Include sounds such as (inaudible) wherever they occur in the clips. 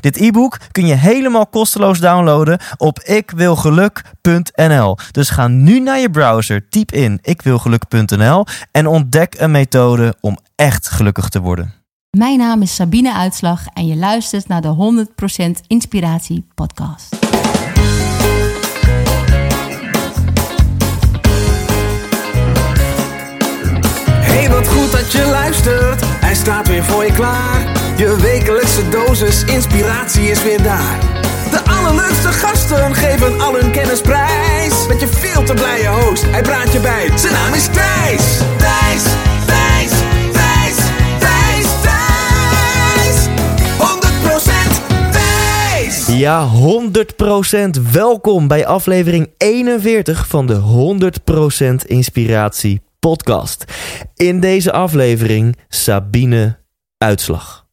Dit e-book kun je helemaal kosteloos downloaden op ikwilgeluk.nl. Dus ga nu naar je browser, typ in ikwilgeluk.nl en ontdek een methode om echt gelukkig te worden. Mijn naam is Sabine Uitslag en je luistert naar de 100% Inspiratie Podcast. Dat je luistert. Hij staat weer voor je klaar. Je wekelijkse dosis inspiratie is weer daar. De allerleukste gasten geven al hun kennis prijs. Met je veel te blije host, hij praat je bij. Zijn naam is Thijs. Thijs, Thijs, Thijs, Thijs, Thijs. 100% Thijs. Ja, 100% welkom bij aflevering 41 van de 100% Inspiratie podcast. In deze aflevering Sabine Uitslag.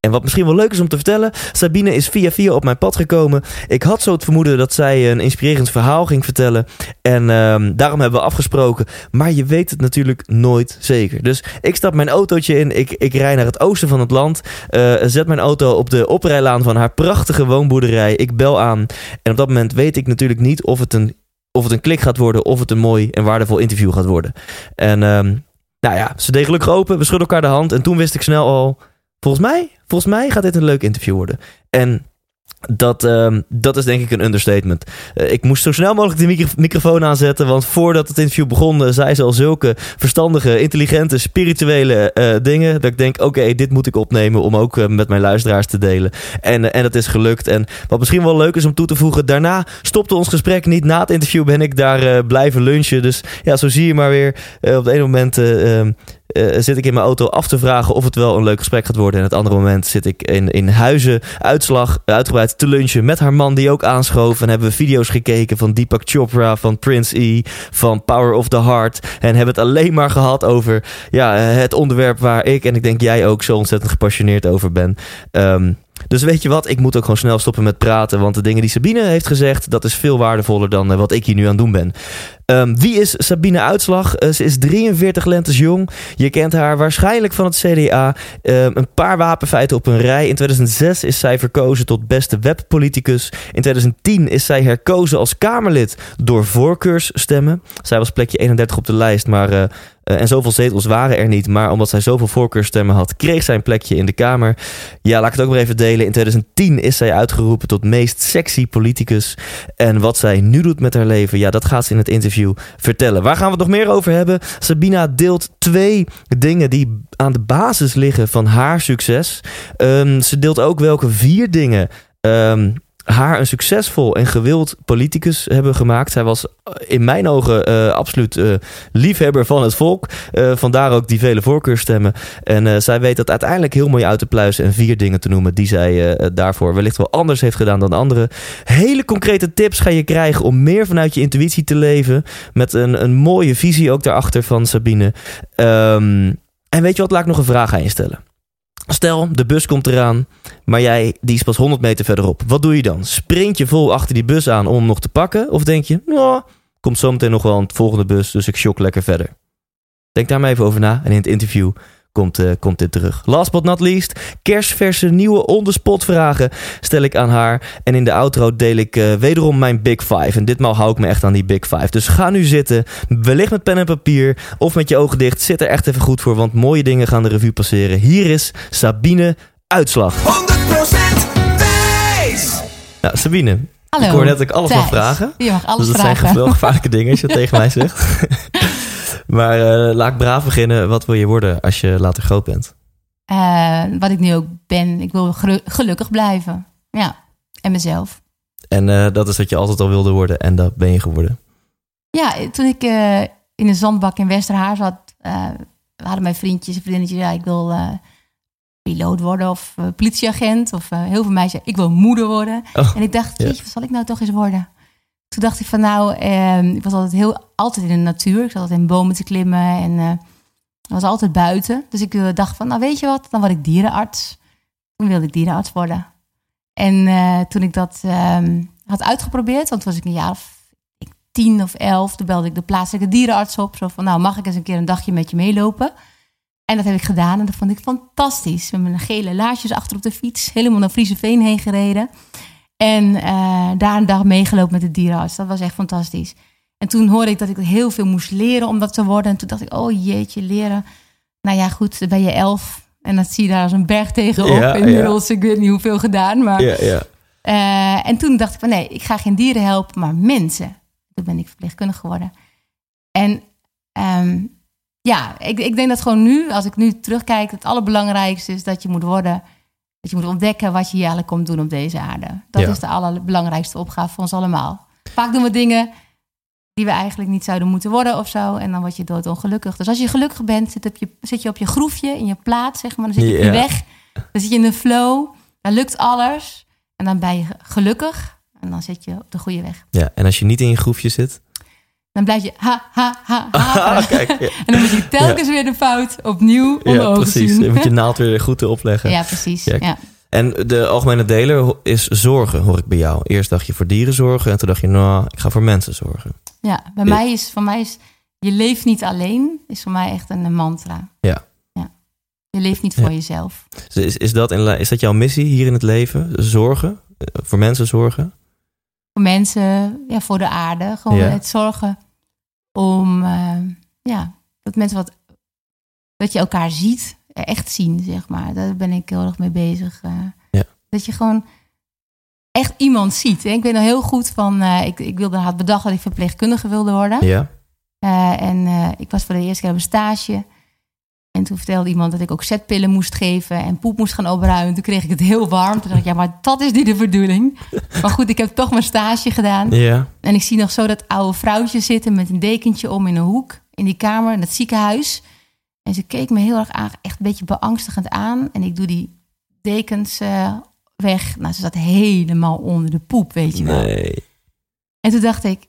En wat misschien wel leuk is om te vertellen, Sabine is via via op mijn pad gekomen. Ik had zo het vermoeden dat zij een inspirerend verhaal ging vertellen. En ehm, daarom hebben we afgesproken. Maar je weet het natuurlijk nooit zeker. Dus ik stap mijn autootje in. Ik, ik rij naar het oosten van het land. eh, zet mijn auto op de oprijlaan van haar prachtige woonboerderij. Ik bel aan. En op dat moment weet ik natuurlijk niet of het een, of het een klik gaat worden. Of het een mooi en waardevol interview gaat worden. En ehm, nou ja, ze deed gelukkig open. We schudden elkaar de hand. En toen wist ik snel al. Volgens mij, volgens mij gaat dit een leuk interview worden. En dat, ehm, dat is denk ik een understatement. Eh, ik moest zo snel mogelijk de micro- microfoon aanzetten. Want voordat het interview begon, eh, zei ze al zulke verstandige, intelligente, spirituele eh, dingen. Dat ik denk, oké, dit moet ik opnemen om ook met mijn luisteraars te delen. En, en dat is gelukt. En wat misschien wel leuk is om toe te voegen, daarna stopte ons gesprek niet. Na het interview ben ik daar blijven lunchen. Dus ja, zo zie je maar weer. op het ene moment eh, zit ik in mijn auto af te vragen of het wel een leuk gesprek gaat worden. En het andere moment zit ik in, in huizen, uitslag, uitgebreid te lunchen met haar man die ook aanschoof. En hebben we video's gekeken van Deepak Chopra, van Prince E, van Power of the Heart. En hebben het alleen maar gehad over ja, eh, het onderwerp waar ik en ik denk jij ook zo ontzettend gepassioneerd over ben. Ehm, dus weet je wat, ik moet ook gewoon snel stoppen met praten. Want de dingen die Sabine heeft gezegd, dat is veel waardevoller dan eh, wat ik hier nu aan het doen ben. Ehm, wie is Sabine Uitslag? Eh, ze is 43 lentes jong. Je kent haar waarschijnlijk van het CDA. Ehm, een paar wapenfeiten op een rij. In 2006 is zij verkozen tot beste webpoliticus. In 2010 is zij herkozen als Kamerlid door voorkeursstemmen. Zij was plekje 31 op de lijst, maar... eh, eh, en zoveel zetels waren er niet. Maar omdat zij zoveel voorkeurstemmen had, kreeg zij een plekje in de Kamer. Ja, laat ik het ook maar even delen. In 2010 is zij uitgeroepen tot meest sexy politicus. En wat zij nu doet met haar leven, ja, dat gaat ze in het interview vertellen. Waar gaan we het nog meer over hebben? Sabina deelt twee dingen die aan de basis liggen van haar succes. Ehm, ze deelt ook welke vier dingen. ehm, haar een succesvol en gewild politicus hebben gemaakt. Zij was eh, in mijn ogen eh, absoluut eh, liefhebber van het volk. Vandaar ook die vele voorkeurstemmen. En zij weet dat uiteindelijk heel mooi uit te pluizen en vier dingen te noemen die zij daarvoor wellicht wel anders heeft gedaan dan anderen. Hele concrete tips ga je krijgen om meer vanuit je intuïtie te leven. Met een, een mooie visie ook daarachter van Sabine. Ehm, en weet je wat, laat ik nog een vraag aan je stellen. Stel, de bus komt eraan, maar jij die is pas 100 meter verderop. Wat doe je dan? Sprint je vol achter die bus aan om hem nog te pakken? Of denk je, nou, komt zometeen nog wel een volgende bus, dus ik shock lekker verder? Denk daar maar even over na en in het interview komt, eh, komt dit terug. Last but not least, kerstverse nieuwe on-the-spot vragen stel ik aan haar. En in de outro deel ik eh, wederom mijn Big Five. En ditmaal hou ik me echt aan die Big Five. Dus ga nu zitten, wellicht met pen en papier of met je ogen dicht. Zit er echt even goed voor, want mooie dingen gaan de revue passeren. Hier is Sabine Uitslag. 100% Thijs. Nou, Sabine, Hallo. ik hoor net dat ik alles mag Thijs. vragen. Je mag alles dus dat vragen. zijn wel gevaarlijke (laughs) dingen als je tegen mij zegt. (laughs) maar eh, laat ik braaf beginnen. Wat wil je worden als je later groot bent? Eh, wat ik nu ook ben, ik wil gelu- gelukkig blijven. Ja, en mezelf. En eh, dat is wat je altijd al wilde worden en dat ben je geworden. Ja, toen ik in een zandbak in Westerhaar zat, hadden mijn vriendjes en vriendinnetjes, ja, ik wil, piloot worden of politieagent. Of heel veel meisjes ik wil moeder worden. Oh, en ik dacht, ja. wat zal ik nou toch eens worden? Toen dacht ik van nou, ehm, ik was altijd heel altijd in de natuur. Ik zat altijd in bomen te klimmen en eh, was altijd buiten. Dus ik eh, dacht van, nou weet je wat, dan word ik dierenarts. Toen wilde ik dierenarts worden. En eh, toen ik dat ehm, had uitgeprobeerd, want toen was ik een jaar of tien of elf, toen belde ik de plaatselijke dierenarts op. Zo van, nou mag ik eens een keer een dagje met je meelopen? En dat heb ik gedaan en dat vond ik fantastisch. Met mijn gele laarsjes achter op de fiets, helemaal naar Frieseveen heen gereden. En eh, daar een dag meegelopen met de dierenarts. Dat was echt fantastisch. En toen hoorde ik dat ik heel veel moest leren om dat te worden. En toen dacht ik, oh jeetje, leren. Nou ja, goed, dan ben je elf. En dat zie je daar als een berg tegenop. Ja, Inmiddels, ik weet niet hoeveel gedaan. Maar, Ja, ja. eh, en toen dacht ik van, nee, ik ga geen dieren helpen, maar mensen. Toen ben ik verpleegkundige geworden. En ehm, ja, ik, ik denk dat gewoon nu, als ik nu terugkijk, het allerbelangrijkste is dat je moet worden, dat je moet ontdekken wat je hier eigenlijk komt doen op deze aarde. Dat Ja. is de allerbelangrijkste opgave voor ons allemaal. Vaak doen we dingen die we eigenlijk niet zouden moeten worden of zo, en dan word je doodongelukkig. Dus als je gelukkig bent, zit, op je, zit je op je groefje, in je plaats, zeg maar, dan zit je op je weg, dan zit je in de flow, dan lukt alles, en dan ben je gelukkig, en dan zit je op de goede weg. ja. En als je niet in je groefje zit. Dan blijf je ha, ha, ha, ha. (laughs) Ah, kijk. Ja, En dan moet je telkens weer de fout opnieuw onder ja ogen precies. zien. Dan moet je (laughs) naald weer goed te opleggen. Ja, precies. Ja. Ja. En de algemene deler is zorgen, hoor ik bij jou. Eerst dacht je voor dieren zorgen en toen dacht je, nou, ik ga voor mensen zorgen. Ja, bij Ja. mij is, voor mij is, je leeft niet alleen, is voor mij echt een, mantra. Ja. ja. Je leeft niet voor Ja. jezelf. Dus Is, is, dat in, is dat jouw missie hier in het leven? Zorgen? Eh, Voor mensen zorgen? Voor mensen, ja, voor de aarde. Gewoon het zorgen om, eh, ja, dat mensen wat, dat je elkaar ziet, echt zien, zeg maar. Daar ben ik heel erg mee bezig. eh. Ja. Dat je gewoon echt iemand ziet. Ik weet nog heel goed van, eh, ik, ik wilde, had bedacht dat ik verpleegkundige wilde worden. Ja. En ik was voor de eerste keer op een stage. En toen vertelde iemand dat ik ook zetpillen moest geven en poep moest gaan opruimen. Toen kreeg ik het heel warm. Toen dacht ik, ja, maar dat is niet de bedoeling. Maar goed, ik heb toch mijn stage gedaan. Ja. En ik zie nog zo dat oude vrouwtje zitten met een dekentje om in een hoek in die kamer, in het ziekenhuis. En ze keek me heel erg aan, echt een beetje beangstigend aan. En ik doe die dekens eh, weg. Nou, ze zat helemaal onder de poep, weet je wel. Nee. En toen dacht ik,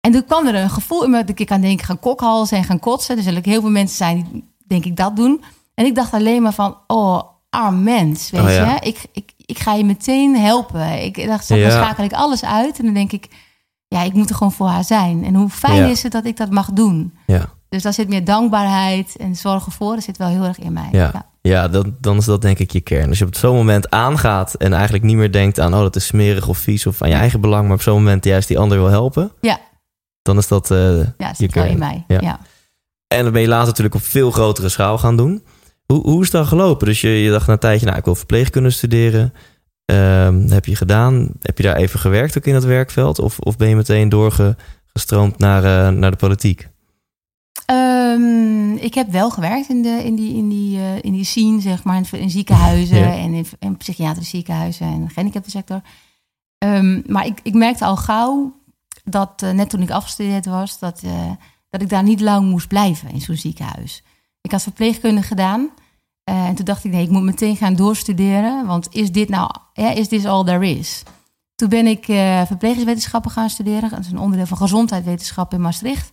en toen kwam er een gevoel in me dat ik aan denk gaan kokhalzen en gaan kotsen. Er zullen ook heel veel mensen zijn die denk ik dat doen. En ik dacht alleen maar van, oh, arm mens, weet Oh, ja. je. Ik, ik, ik ga je meteen helpen. Ik dacht, dan Ja. schakel ik alles uit. En dan denk ik, ja, ik moet er gewoon voor haar zijn. En hoe fijn Ja. is het dat ik dat mag doen. Ja. Dus daar zit meer dankbaarheid en zorgen voor. Dat zit wel heel erg in mij. Ja. Ja, dan, dan is dat denk ik je kern. Als je op zo'n moment aangaat en eigenlijk niet meer denkt aan... oh, dat is smerig of vies of aan je eigen belang... maar op zo'n moment juist die ander wil helpen... Ja. dan is dat... Ja, dat Je wel kern. in mij. Ja. En dan ben je later natuurlijk op veel grotere schaal gaan doen. Hoe, hoe is dat gelopen? Dus je, je dacht na een tijdje, nou, ik wil verpleegkunde studeren. Ehm, heb je gedaan? Heb je daar even gewerkt ook in dat werkveld? Of, of ben je meteen doorgestroomd naar, eh, naar de politiek? Ehm, ik heb wel gewerkt in, de, in, die, in, die, eh, in die scene, zeg maar, in, in ziekenhuizen Ja. en in, in psychiatrische ziekenhuizen en de gehandicaptensector. Ehm maar ik, ik merkte al gauw dat, eh, net toen ik afgestudeerd was, dat, dat ik daar niet lang moest blijven in zo'n ziekenhuis. Ik had verpleegkunde gedaan eh, en toen dacht ik, nee, ik moet meteen gaan doorstuderen, want is dit nou, ja, is dit all there is? Toen ben ik verplegingswetenschappen gaan studeren, dat is een onderdeel van gezondheidswetenschap in Maastricht.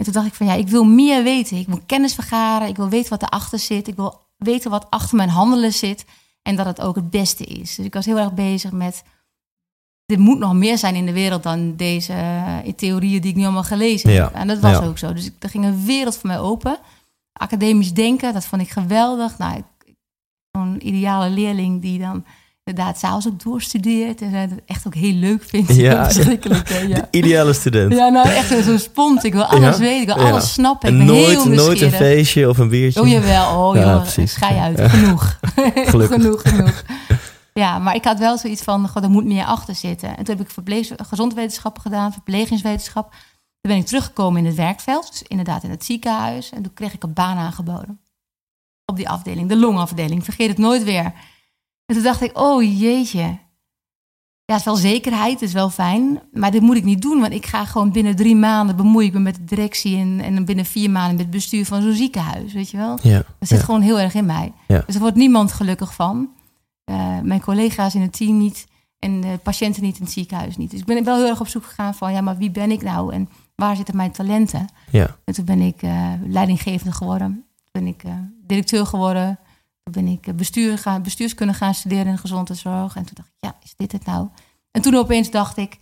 En toen dacht ik van ja, ik wil meer weten. Ik wil kennis vergaren. Ik wil weten wat erachter zit. Ik wil weten wat achter mijn handelen zit. En dat het ook het beste is. Dus ik was heel erg bezig met. Er moet nog meer zijn in de wereld dan deze eh, theorieën die ik nu allemaal gelezen Ja, heb. En dat was ja. ook zo. Dus ik, er ging een wereld voor mij open. Academisch denken, dat vond ik geweldig. Nou, ik, ik- zo'n ideale leerling die dan inderdaad s'avonds ook doorstudeert. En het echt ook heel leuk vindt. Ja, (laughs) Verschrikkelijk, hè, (laughs) ja. De ideale student. Ja, nou echt zo'n spons. Ik wil alles Ja? weten, ik wil Ja. alles snappen. Ik en ben heel nooit, nooit een feestje of een biertje. Oh jawel, oh Ja, joh, precies. schei uit. (laughs) Genoeg. Genoeg, genoeg. Ja, maar ik had wel zoiets van, god, er moet meer achter zitten. En toen heb ik verpleeg- gezondwetenschappen gedaan, verplegingswetenschap. Toen ben ik teruggekomen in het werkveld, dus inderdaad in het ziekenhuis. En toen kreeg ik een baan aangeboden. Op die afdeling, de longafdeling. Vergeet het nooit weer. En toen dacht ik, oh jeetje. ja, het is wel zekerheid, het is wel fijn. Maar dit moet ik niet doen, want ik ga gewoon binnen drie maanden bemoei ik me met de directie en, en binnen vier maanden met het bestuur van zo'n ziekenhuis, weet je wel. Ja. Dat zit Ja. gewoon heel erg in mij. Ja. Dus er wordt niemand gelukkig van. Eh, mijn collega's in het team niet en de patiënten niet in het ziekenhuis niet. Dus ik ben wel heel erg op zoek gegaan van, ja, maar wie ben ik nou en waar zitten mijn talenten? Ja. En toen ben ik eh, leidinggevende geworden. Toen ben ik eh, directeur geworden. Toen ben ik bestuur gaan, bestuurskunde gaan studeren in de gezondheidszorg. En toen dacht ik, ja, is dit het nou? En toen opeens dacht ik,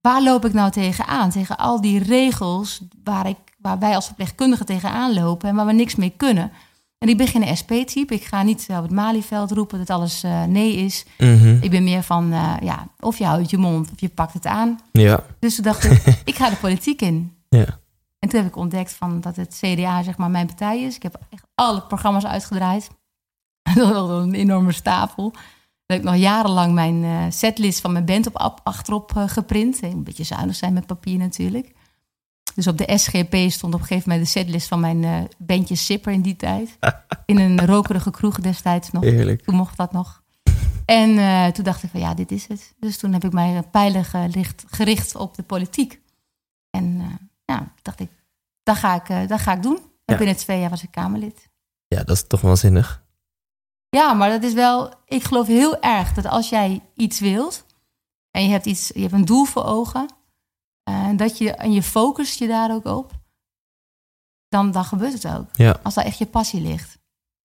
waar loop ik nou tegenaan? Tegen al die regels waar, ik, waar wij als verpleegkundigen tegenaan lopen en waar we niks mee kunnen. En ik ben geen SP-type. Ik ga niet op het Malieveld roepen dat alles eh, nee is. Mhm. Ik ben meer van, eh, ja, of je houdt je mond of je pakt het aan. Ja. Dus toen dacht ik, (laughs) ik ga de politiek in. Ja. En toen heb ik ontdekt van dat het CDA zeg maar mijn partij is. Ik heb echt alle programma's uitgedraaid. (laughs) Dat was een enorme stapel. Daar heb ik nog jarenlang mijn eh, setlist van mijn band op achterop eh, geprint. Een beetje zuinig zijn met papier natuurlijk. Dus op de SGP stond op een gegeven moment de setlist van mijn eh bandje Sipper in die tijd. (laughs) In een rokerige kroeg destijds nog. Heerlijk. Toen mocht dat nog. En eh, toen dacht ik van ja, dit is het. Dus toen heb ik mij pijlen gericht, gericht op de politiek. En eh, ja, dacht ik, dat ga ik, eh, dat ga ik doen. En Ja. binnen twee jaar was ik Kamerlid. Ja, dat is toch wel zinnig. Ja, maar dat is wel. Ik geloof heel erg dat als jij iets wilt en je hebt iets, je hebt een doel voor ogen, eh, dat je en je focust je daar ook op, dan, dan gebeurt het ook. Ja. Als daar echt je passie ligt.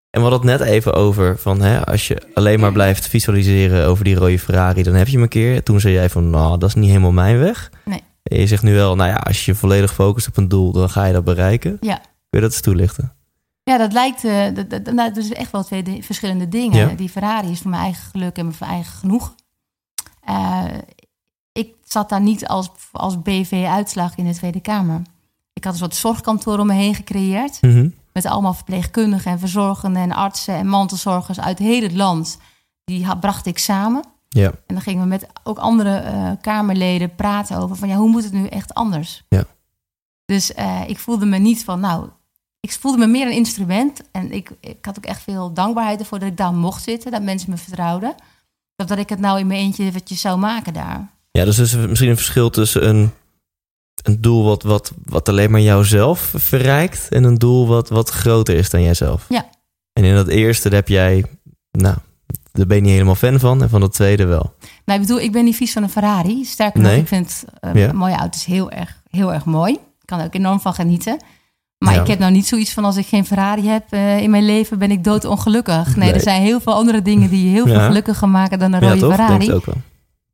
En we hadden het net even over van hè, als je alleen maar blijft visualiseren over die rode Ferrari, dan heb je hem een keer. Toen zei jij van, nou, dat is niet helemaal mijn weg. Nee. En je zegt nu wel, nou ja, als je volledig focust op een doel, dan ga je dat bereiken. Ja. Kun je dat eens toelichten? Ja, dat lijkt. eh, dat, dat, nou, dat is echt wel twee verschillende dingen. Ja. Die Ferrari is voor mijn eigen geluk en voor mijn eigen genoeg. Eh, ik zat daar niet als, als BV-uitslag in de Tweede Kamer. Ik had een soort zorgkantoor om me heen gecreëerd. Mhm. Met allemaal verpleegkundigen en verzorgenden en artsen en mantelzorgers uit heel het land. Die bracht ik samen. Ja. En dan gingen we met ook andere eh, Kamerleden praten over van ja, hoe moet het nu echt anders? Ja. Dus eh, ik voelde me niet van, nou, ik voelde me meer een instrument. En ik, ik had ook echt veel dankbaarheid ervoor dat ik daar mocht zitten, dat mensen me vertrouwden. Of dat ik het nou in mijn eentje eventjes zou maken daar. Ja, dus er is misschien een verschil tussen een, een doel wat, wat, wat alleen maar jouzelf verrijkt en een doel wat, wat groter is dan jijzelf. Ja. En in dat eerste heb jij, nou, daar ben je niet helemaal fan van. En van dat tweede wel. Nou, ik bedoel, ik ben niet vies van een Ferrari. Sterker nog, Nee. ik vind eh, Ja. mooie auto's heel erg, heel erg mooi. Ik kan er ook enorm van genieten. Maar Ja. ik heb nou niet zoiets van als ik geen Ferrari heb eh, in mijn leven, ben ik doodongelukkig. Nee, Nee. er zijn heel veel andere dingen die je heel veel Ja. gelukkiger maken dan een ja, rode toch? Ferrari. Denk ook wel.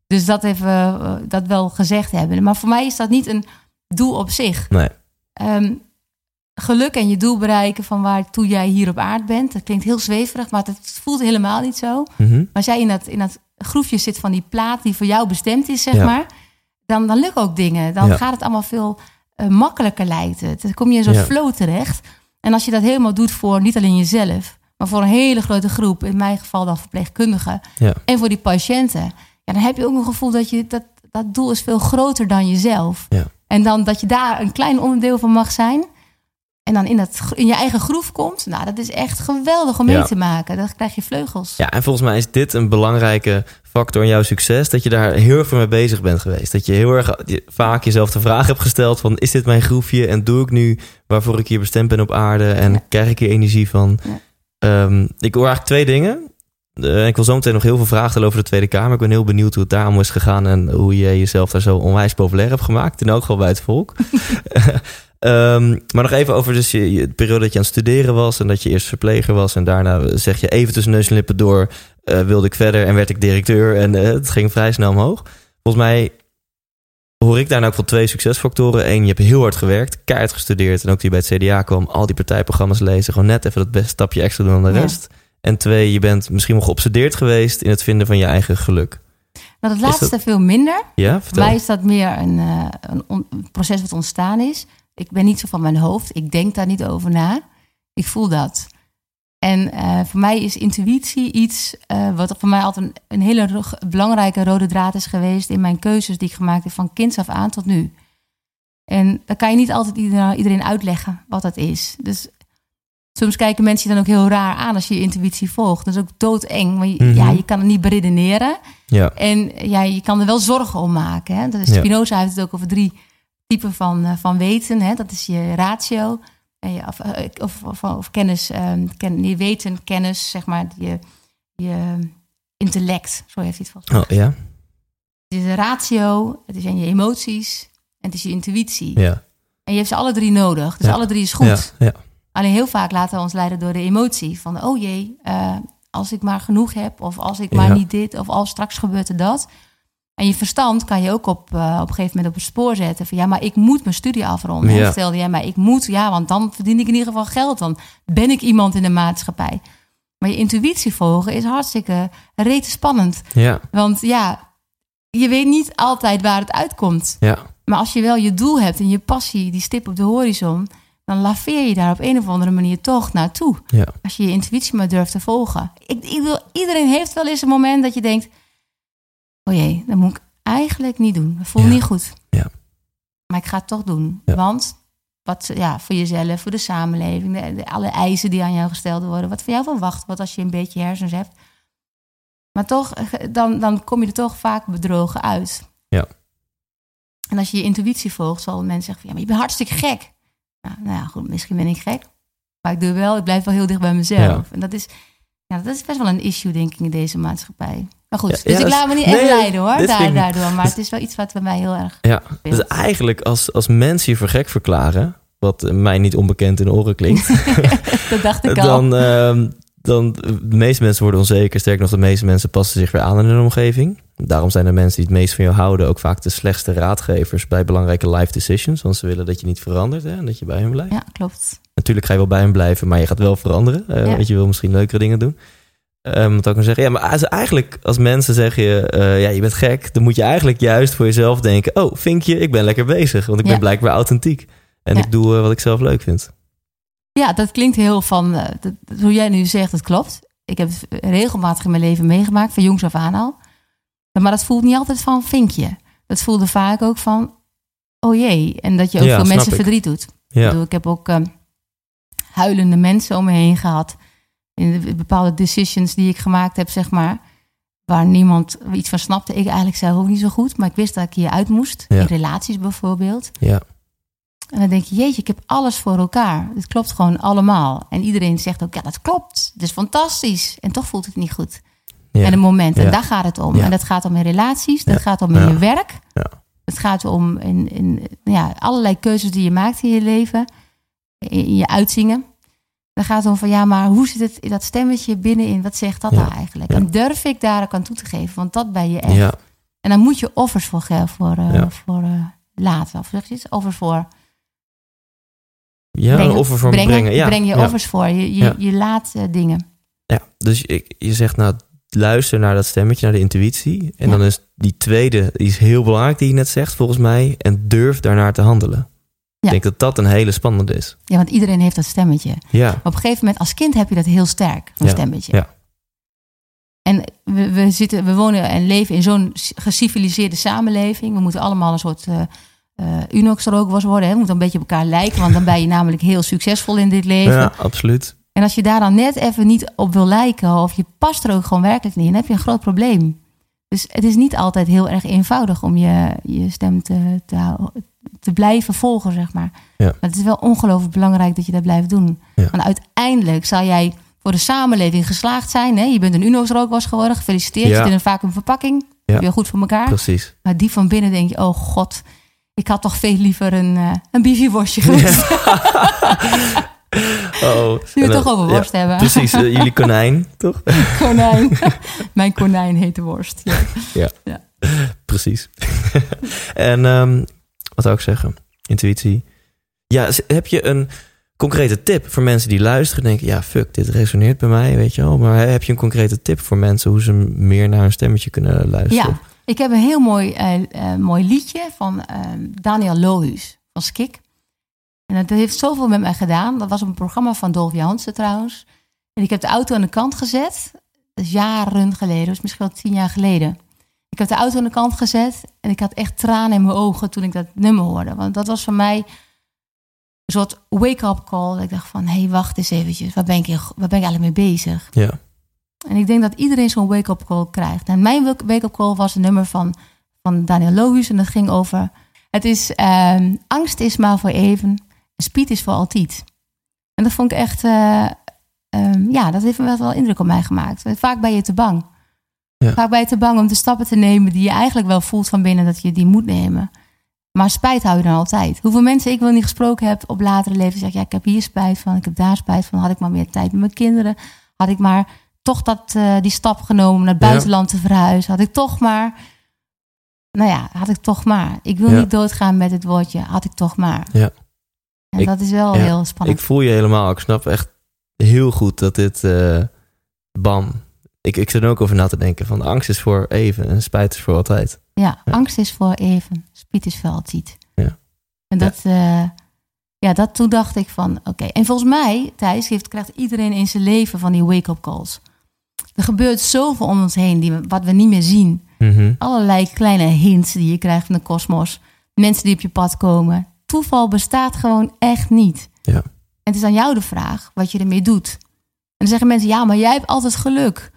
Dus dat even eh, dat wel gezegd hebben. Maar voor mij is dat niet een doel op zich. Nee. Ehm, geluk en je doel bereiken van waartoe jij hier op aarde bent. Dat klinkt heel zweverig, maar het voelt helemaal niet zo. Mhm. Maar als jij in dat, in dat groefje zit van die plaat die voor jou bestemd is, zeg Ja. maar. Dan, dan lukken ook dingen. Dan Ja. gaat het allemaal veel eh, makkelijker lijkt het. Dan kom je in Ja. flow terecht. En als je dat helemaal doet voor niet alleen jezelf, maar voor een hele grote groep, in mijn geval dan verpleegkundigen, en voor die patiënten, ja, dan heb je ook een gevoel dat je dat, dat doel is veel groter dan jezelf. Ja. En dan dat je daar een klein onderdeel van mag zijn. En dan in, dat, in je eigen groef komt. Nou, dat is echt geweldig om Ja. mee te maken. Dan krijg je vleugels. Ja, en volgens mij is dit een belangrijke factor in jouw succes. Dat je daar heel erg mee bezig bent geweest. Dat je heel erg vaak jezelf de vraag hebt gesteld van... is dit mijn groefje en doe ik nu waarvoor ik hier bestemd ben op aarde... en Ja. krijg ik hier energie van? Ehm, ik hoor eigenlijk twee dingen. Ik wil zo meteen nog heel veel vragen over de Tweede Kamer. Ik ben heel benieuwd hoe het daarom is gegaan... en hoe je jezelf daar zo onwijs populair hebt gemaakt. In elk geval bij het volk. (laughs) Ehm, maar nog even over dus je, je- de periode dat je aan het studeren was... en dat je eerst verpleger was... en daarna zeg je even tussen neus en lippen door... eh, wilde ik verder en werd ik directeur... en eh, het ging vrij snel omhoog. Volgens mij hoor ik daar nou ook van twee succesfactoren. Eén, je hebt heel hard gewerkt, keihard gestudeerd... en ook die bij het CDA kwam, al die partijprogramma's lezen... gewoon net even dat beste stapje extra doen dan de Ja. rest. En twee, je bent misschien wel geobsedeerd geweest... in het vinden van je eigen geluk. Nou, dat laatste veel minder. Ja, Voor vertel. mij is dat meer een, eh, een, proces wat ontstaan is. Ik ben niet zo van mijn hoofd. Ik denk daar niet over na. Ik voel dat. En eh, voor mij is intuïtie iets eh, wat voor mij altijd een, een hele belangrijke rode draad is geweest in mijn keuzes die ik gemaakt heb van kinds af aan tot nu. En dan kan je niet altijd iedereen uitleggen wat dat is. Dus soms kijken mensen je dan ook heel raar aan als je je intuïtie volgt. Dat is ook doodeng. Want je, Mhm. ja, je kan het niet beredeneren. Ja. En ja, je kan er wel zorgen om maken. Hè? Dat is, Ja. Spinoza heeft het ook over drie typen van, eh, van weten. Hè? Dat is je ratio. En je, of, eh, of, of, of kennis, ehm, ken, je weten, kennis, zeg maar. Je, je intellect, zo heeft hij het mij. Oh, ja. Het is de ratio, het zijn je emoties en het is je intuïtie. Ja. En je hebt ze alle drie nodig. Dus Ja. alle drie is goed. Ja. Ja. Alleen heel vaak laten we ons leiden door de emotie. Van, oh jee, eh, als ik maar genoeg heb. Of als ik maar Ja. niet dit. Of als straks gebeurt er dat. En je verstand kan je ook op, eh, op een gegeven moment op het spoor zetten. Van ja, maar ik moet mijn studie afronden. Ja. Stelde jij, maar ik moet, ja, want dan verdien ik in ieder geval geld. Dan ben ik iemand in de maatschappij. Maar je intuïtie volgen is hartstikke rete spannend. Ja. Want ja, je weet niet altijd waar het uitkomt. Ja. Maar als je wel je doel hebt en je passie, die stip op de horizon, dan laveer je daar op een of andere manier toch naartoe. Ja. Als je je intuïtie maar durft te volgen. Ik, ik wil, iedereen heeft wel eens een moment dat je denkt: oh jee, dat moet ik eigenlijk niet doen. Dat voelt Ja. niet goed. Ja. Maar ik ga het toch doen. Want wat, ja, voor jezelf, voor de samenleving, de, de- alle eisen die aan jou gesteld worden, wat van jou verwacht wordt als je een beetje hersens hebt. Maar toch, eh, dan, dan kom je er toch vaak bedrogen uit. Ja. En als je je intuïtie volgt, zal mensen zeggen: van, ja, maar je bent hartstikke gek. Nou, nou ja, goed, misschien ben ik gek. Maar ik doe wel, ik blijf wel heel dicht bij mezelf. Ja. En dat is, ja, dat is best wel een issue, denk ik, in deze maatschappij. Maar goed, Ja, dus ik laat me niet echt nee, leiden hoor, daar, daardoor. Maar (laughs) het is wel iets wat bij mij heel erg Ja. speelt. Dus eigenlijk als, als mensen je voor gek verklaren, wat mij niet onbekend in de oren klinkt, (laughs) dat dacht ik (laughs) al. dan, ehm, dan de meeste mensen worden onzeker. Sterker nog, de meeste mensen passen zich weer aan in hun omgeving. Daarom zijn de mensen die het meest van jou houden ook vaak de slechtste raadgevers bij belangrijke life decisions. Want ze willen dat je niet verandert hè, en dat je bij hen blijft. Ja, klopt. Natuurlijk ga je wel bij hen blijven, maar je gaat wel veranderen. Eh Ja. Want je wil misschien leukere dingen doen. Ehm wat ook zeggen. Ja, maar als- eigenlijk als mensen zeggen je, eh, ja, je bent gek, dan moet je eigenlijk juist voor jezelf denken: oh, vinkje, ik ben lekker bezig, want ik ben blijkbaar authentiek en Ja. ik doe eh, wat ik zelf leuk vind. Ja, dat klinkt heel van, eh, dat, hoe jij nu zegt, dat klopt. Ik heb het regelmatig in mijn leven meegemaakt, van jongs af aan al. Maar dat voelt niet altijd van vinkje. Dat voelde vaak ook van, oh jee. En dat je ook Ja, veel mensen ik. verdriet doet. Ik, Ja, bedoel, ik heb ook eh, huilende mensen om me heen gehad. In de bepaalde decisions die ik gemaakt heb, zeg maar. Waar niemand iets van snapte. Ik eigenlijk zelf ook niet zo goed. Maar ik wist dat ik hier uit moest. Ja. In relaties bijvoorbeeld. ja, En dan denk je, jeetje, ik heb alles voor elkaar. Het klopt gewoon allemaal. En iedereen zegt ook, ja, dat klopt. Het is fantastisch. En toch voelt het niet goed. ja. En een moment, en Ja. daar gaat het om. Ja. En dat gaat om in relaties, dat gaat om in je werk. Ja. Het gaat om in, in ja, allerlei keuzes die je maakt in je leven. In, in je uitzingen. Dan gaat het om van, ja, maar hoe zit het in dat stemmetje binnenin? Wat zegt dat nou eigenlijk? En durf ik daar ook aan toe te geven? Want dat ben je echt. ja, En dan moet je offers voor, voor, eh, voor eh, laten. Of zeg je? Offers voor ja een offer voor me brengen. Ja, breng je ja. offers voor. Je, je, Ja. je laat eh, dingen. Ja, dus je, je zegt nou, luister naar dat stemmetje, naar de intuïtie. En dan is die tweede, die is heel belangrijk die je net zegt volgens mij. En durf daarnaar te handelen. Ik denk dat dat een hele spannende is. Ja, want iedereen heeft dat stemmetje. Ja, op een gegeven moment, als kind heb je dat heel sterk, Ja, stemmetje. ja. En we, we, zitten, we wonen en leven in zo'n geciviliseerde samenleving. We moeten allemaal een soort uh, uh, Unox-rookwas worden. Hè? We moeten een beetje op elkaar lijken, want dan ben je namelijk heel succesvol in dit leven. ja absoluut. En als je daar dan net even niet op wil lijken, of je past er ook gewoon werkelijk niet in, dan heb je een groot probleem. Dus het is niet altijd heel erg eenvoudig om je, je stem te, te, te blijven volgen, zeg maar. Ja. Maar het is wel ongelooflijk belangrijk dat je dat blijft doen. Ja. Want uiteindelijk zal jij voor de samenleving geslaagd zijn. Hè? Je bent een Uno's rookwas geworden. Gefeliciteerd. Ja. Je zit in een vacuümverpakking. Ja. Heb je goed voor elkaar. Precies. Maar die van binnen denk je, oh god, ik had toch veel liever een, uh, een biefieworstje geweest. (laughs) Oh, nu we en het toch over worst ja, hebben. Precies, uh, jullie (laughs) konijn, toch? konijn. (laughs) Mijn konijn heet de worst. Ja. Precies. en um, wat zou ik zeggen? Intuïtie. Ja, heb je een concrete tip voor mensen die luisteren? Denken, ja, fuck, dit resoneert bij mij, weet je wel. Maar heb je een concrete tip voor mensen hoe ze meer naar hun stemmetje kunnen luisteren? Ja, ik heb een heel mooi, uh, uh, mooi liedje van uh, Daniel Lohuus van Skik. En dat heeft zoveel met mij gedaan. Dat was op een programma van Dolf Jansen trouwens. En ik heb de auto aan de kant gezet. Dat is jaren geleden, dus misschien wel tien jaar geleden. Ik heb de auto aan de kant gezet en ik had echt tranen in mijn ogen toen ik dat nummer hoorde. Want dat was voor mij soort wake-up call. Dat ik dacht van, hé, hey, wacht eens eventjes. Waar ben, ik, waar ben ik eigenlijk mee bezig? Ja. En ik denk dat iedereen zo'n wake-up call krijgt. En mijn wake-up call was een nummer van, van Daniel Lohuus. En dat ging over... Het is, ehm, angst is maar voor even. Speed is voor altijd. En dat vond ik echt... eh, ehm, ja, dat heeft wel, wel indruk op mij gemaakt. Vaak ben je te bang. Ja. Vaak ben je te bang om de stappen te nemen... die je eigenlijk wel voelt van binnen dat je die moet nemen. Maar spijt hou je dan altijd. Hoeveel mensen ik wel niet gesproken heb op latere leven... zeggen, ja, ik heb hier spijt van, ik heb daar spijt van. Had ik maar meer tijd met mijn kinderen. Had ik maar toch dat, eh, die stap genomen naar het Ja. buitenland te verhuizen. Had ik toch maar... Nou ja, had ik toch maar. Ik wil Ja. niet doodgaan met het woordje, had ik toch maar. Ja. En Ik- dat is wel ja, heel spannend. Ik voel je helemaal. Ik snap echt heel goed dat dit... eh, bam. Ik, ik zit er ook over na te denken. Van angst is voor even en spijt is voor altijd. Ja, angst is voor even, speed is voor altijd. Ja. En dat, ja. ja, dat toen dacht ik van, oké. En volgens mij, Thijs, heeft, krijgt iedereen in zijn leven van die wake-up calls. Er gebeurt zoveel om ons heen, die, we- wat we niet meer zien. Mhm. Allerlei kleine hints die je krijgt van de kosmos. Mensen die op je pad komen. Toeval bestaat gewoon echt niet. Ja. En het is aan jou de vraag wat je ermee doet. En dan zeggen mensen, ja, maar jij hebt altijd geluk.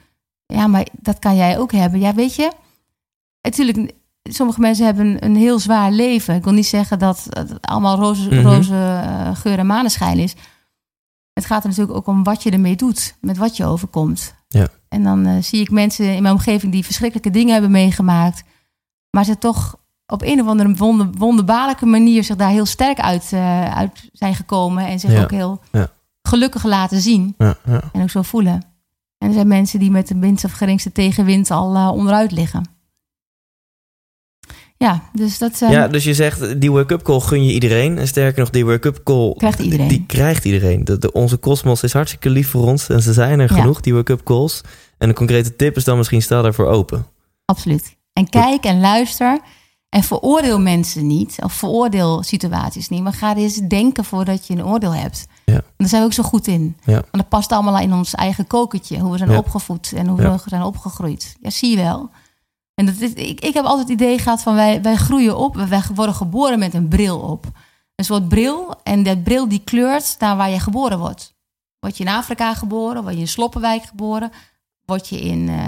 Ja, maar dat kan jij ook hebben. Ja, weet je, natuurlijk, sommige mensen hebben een heel zwaar leven. Ik wil niet zeggen dat het allemaal roze, Mhm. roze eh, geur en maneschijn is. Het gaat er natuurlijk ook om wat je ermee doet, met wat je overkomt. Ja. En dan eh, zie ik mensen in mijn omgeving die verschrikkelijke dingen hebben meegemaakt, maar ze toch op een of andere wonder, wonderbaarlijke manier zich daar heel sterk uit, eh, uit zijn gekomen en zich Ja. ook heel Ja. gelukkig laten zien Ja, ja. en ook zo voelen. En er zijn mensen die met de minste of geringste tegenwind al eh, onderuit liggen. Ja, dus dat eh, ja, dus je zegt, die wake-up call gun je iedereen. En sterker nog, die wake-up call... Krijgt iedereen. Die krijgt iedereen. De, de- onze kosmos is hartstikke lief voor ons. En ze zijn er Ja. genoeg, die wake-up calls. En een concrete tip is dan misschien, sta daarvoor open. absoluut. En kijk en luister. En veroordeel mensen niet. Of veroordeel situaties niet. Maar ga eens denken voordat je een oordeel hebt. Ja. En daar zijn we ook zo goed in. Ja. Want dat past allemaal in ons eigen kokertje. Hoe we zijn Ja. opgevoed en hoe we zijn opgegroeid. Ja, zie je wel. En dat is, ik, ik heb altijd het idee gehad van wij, wij groeien op. Wij worden geboren met een bril op. Een soort bril. En dat bril die kleurt naar waar je geboren wordt. Word je in Afrika geboren? Word je in Sloppenwijk geboren? Word je in, eh,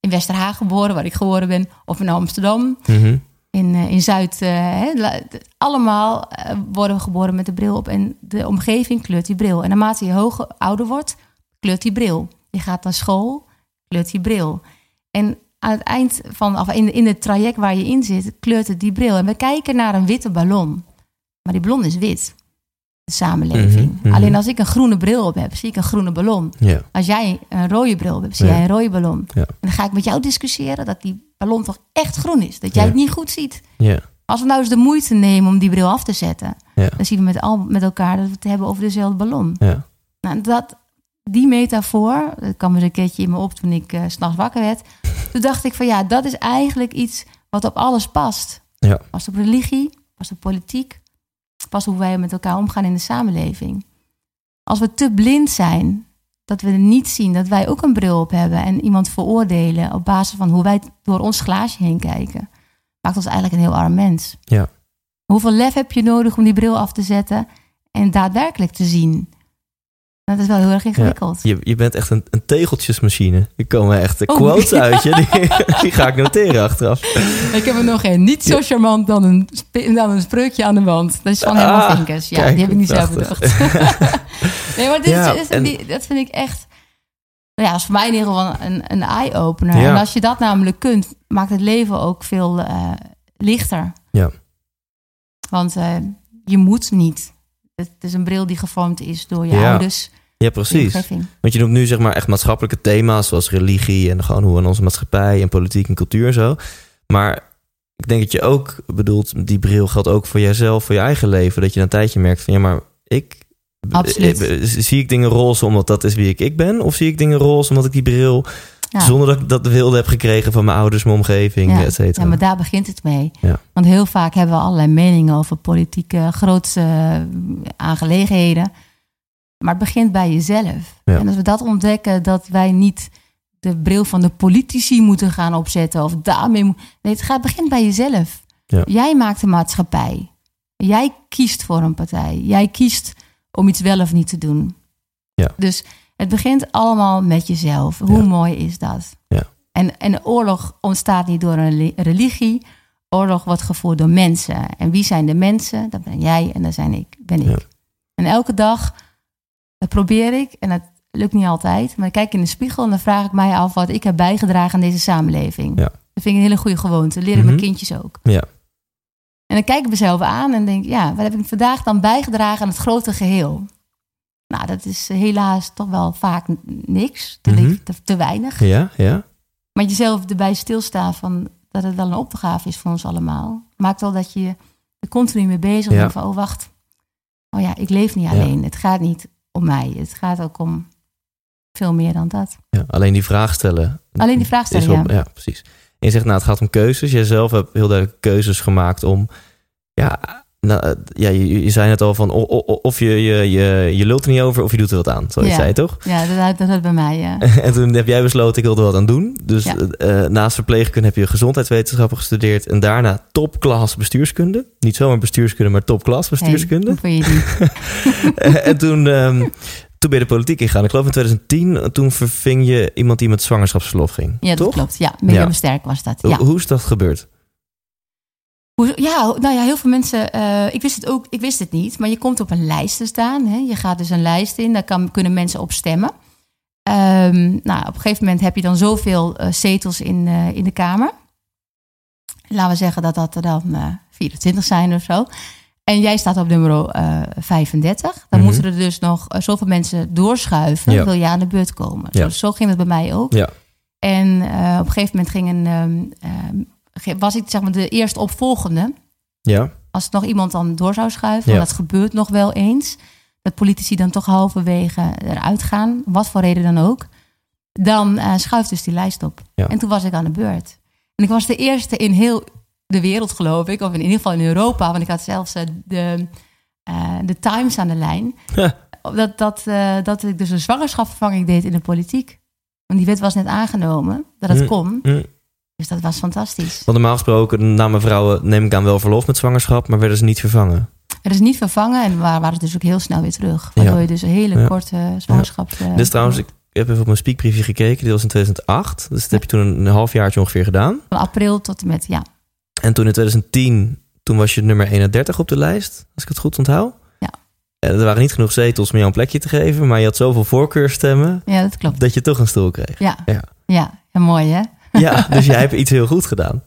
in Westerhaag geboren, waar ik geboren ben? Of in Amsterdam? Mhm. in, eh, in Zuid. d- allemaal worden we geboren met de bril op. En de omgeving kleurt die bril. En naarmate je hoger, ouder wordt, kleurt die bril. Je gaat naar school, kleurt die bril. En aan het eind van, of in, in het traject waar je in zit, kleurt het die bril. En we kijken naar een witte ballon. Maar die ballon is wit. De samenleving. Mhm, mhm. Alleen als ik een groene bril op heb, zie ik een groene ballon. Ja. Als jij een rode bril hebt, zie Ja. jij een rode ballon. Ja. En dan ga ik met jou discussiëren dat die ballon toch echt groen is. Dat jij het niet goed ziet. Als we nou eens de moeite nemen om die bril af te zetten, dan zien we met, al, met elkaar dat we het hebben over dezelfde ballon. Nou, dat, die metafoor, dat kwam eens een keertje in me op toen ik s s'nachts wakker werd. Toen dacht ik van ja, dat is eigenlijk iets wat op alles past. Ja. Past op religie, past op politiek, past hoe wij met elkaar omgaan in de samenleving. Als we te blind zijn, dat we niet zien dat wij ook een bril op hebben en iemand veroordelen op basis van hoe wij door ons glaasje heen kijken, maakt ons eigenlijk een heel arm mens. Ja. Hoeveel lef heb je nodig om die bril af te zetten en daadwerkelijk te zien? Dat is wel heel erg ingewikkeld. Je, je bent echt een, een tegeltjesmachine. Er komen echt de Oh. quotes (laughs) uit je. Die, die ga ik noteren achteraf. Ik heb er nog een. Niet zo charmant dan een, dan een spreukje aan de wand. Dat is van Herman Ah, Vinkers. Ja, kijk, die heb ik niet zelf bedacht. (laughs) nee, maar dit, Ja, is, en- die- dat vind ik echt... Nou ja, dat is voor mij in ieder geval een, een eye-opener. En als je dat namelijk kunt, maakt het leven ook veel eh, lichter. Ja. Want eh, je moet niet. Het is een bril die gevormd is door je Ja, ouders. Ja, precies. Want je noemt nu zeg maar echt maatschappelijke thema's zoals religie en gewoon hoe in onze maatschappij en politiek en cultuur en zo. Maar ik denk dat je ook bedoelt, die bril geldt ook voor jijzelf, voor je eigen leven. Dat je na een tijdje merkt van ja, maar ik. Absoluut. eh, Zie ik dingen roze omdat dat is wie ik, ik ben? Of zie ik dingen roze omdat ik die bril, Ja. zonder dat ik dat wilde heb gekregen van mijn ouders, mijn omgeving, Ja, et cetera? Ja, maar daar begint het mee. Ja. Want heel vaak hebben we allerlei meningen over politieke grootste eh, aangelegenheden. Maar het begint bij jezelf. Ja. En als we dat ontdekken, dat wij niet de bril van de politici moeten gaan opzetten. Of daarmee. Nee, het gaat, begint bij jezelf. Ja. Jij maakt de maatschappij. Jij kiest voor een partij. Jij kiest om iets wel of niet te doen. Ja. Dus het begint allemaal met jezelf. Hoe Ja. mooi is dat? Ja. En, en oorlog ontstaat niet door een reli- religie. Oorlog wordt gevoerd door mensen. En wie zijn de mensen? Dat ben jij en dat zijn ik, ben ik. Ja. En elke dag dat probeer ik, en dat lukt niet altijd, maar ik kijk in de spiegel en dan vraag ik mij af wat ik heb bijgedragen aan deze samenleving. Ja. Dat vind ik een hele goede gewoonte. Dat leer ik Mhm. mijn kindjes ook. Ja. En dan kijk ik mezelf aan en denk, ja, wat heb ik vandaag dan bijgedragen aan het grote geheel? Nou, dat is helaas toch wel vaak niks, te, Mhm. te, te weinig. Ja, ja. Maar jezelf erbij stilstaan van dat het wel een opgave is voor ons allemaal, maakt wel dat je er continu mee bezig Ja. bent van, oh wacht, oh ja, ik leef niet Ja. alleen. Het gaat niet om mij, het gaat ook om veel meer dan dat. ja. Alleen die vraag stellen. Alleen die vraag stellen, ja. ja, precies. En je zegt, nou, het gaat om keuzes. Jij zelf hebt heel duidelijk keuzes gemaakt om... Ja, nou, eh, ja je, je zei het al van... of je, je, je, je lult er niet over of je doet er wat aan. Zo Ja. zei je toch? Ja, dat, dat, dat bij mij, ja. (laughs) En toen heb jij besloten, ik wil er wat aan doen. Dus Ja. eh, naast verpleegkunde heb je gezondheidswetenschappen gestudeerd. En daarna topklas bestuurskunde. Niet zomaar bestuurskunde, maar topklas bestuurskunde. Hey, hoe vond je die? (laughs) en toen, ehm, toen ben je de politiek ingegaan. Ik geloof in 2010, toen verving je iemand die met zwangerschapsverlof ging. Ja, dat toch? klopt. Ja, Ja. Sterk was dat. Ja. Hoe is dat gebeurd? Hoe, ja, nou ja, heel veel mensen. eh, ik wist het ook, ik wist het niet, maar je komt op een lijst te staan. Hè? Je gaat dus een lijst in, daar kan, kunnen mensen op stemmen. Ehm, nou, op een gegeven moment heb je dan zoveel eh, zetels in, eh, in de Kamer. Laten we zeggen dat dat er dan eh 24 zijn of zo. En jij staat op nummer eh 35. Dan Mhm. moeten er dus nog zoveel mensen doorschuiven. Ja. Wil je aan de beurt komen? Ja. Zo, zo ging het bij mij ook. Ja. En op een gegeven moment ging een, ehm, ehm, was ik zeg maar de eerste opvolgende. Ja, Als nog iemand dan door zou schuiven, Ja. dat gebeurt nog wel eens. Dat politici dan toch halverwege eruit gaan, wat voor reden dan ook. Dan eh, schuift dus die lijst op. Ja. En toen was ik aan de beurt. En ik was de eerste in heel de wereld, geloof ik. Of in ieder geval in Europa. Want ik had zelfs eh, de, eh, de Times aan de lijn. (laughs) dat, dat, dat ik dus een zwangerschapsvervanging deed in de politiek. Want die wet was net aangenomen, dat het Mm. kon. Hm. Dus dat was fantastisch. Want normaal gesproken namen vrouwen, neem ik aan, wel verlof met zwangerschap, maar werden ze niet vervangen. Er is niet vervangen en waren, waren dus ook heel snel weer terug. Waardoor Ja. je dus een hele Ja. korte zwangerschap... eh, dus trouwens, ik heb even op mijn speakbriefje gekeken. Die was in 2008. Dus dat heb je toen een, een halfjaartje ongeveer gedaan. Van april tot en met, ja. En toen in 2010, toen was je nummer 31 op de lijst. Als ik het goed onthoud. Ja. En er waren niet genoeg zetels om jou een plekje te geven. Maar je had zoveel voorkeurstemmen Ja, dat klopt. dat je toch een stoel kreeg. Ja, Ja. ja. ja mooi hè? Ja, dus jij hebt iets heel goed gedaan.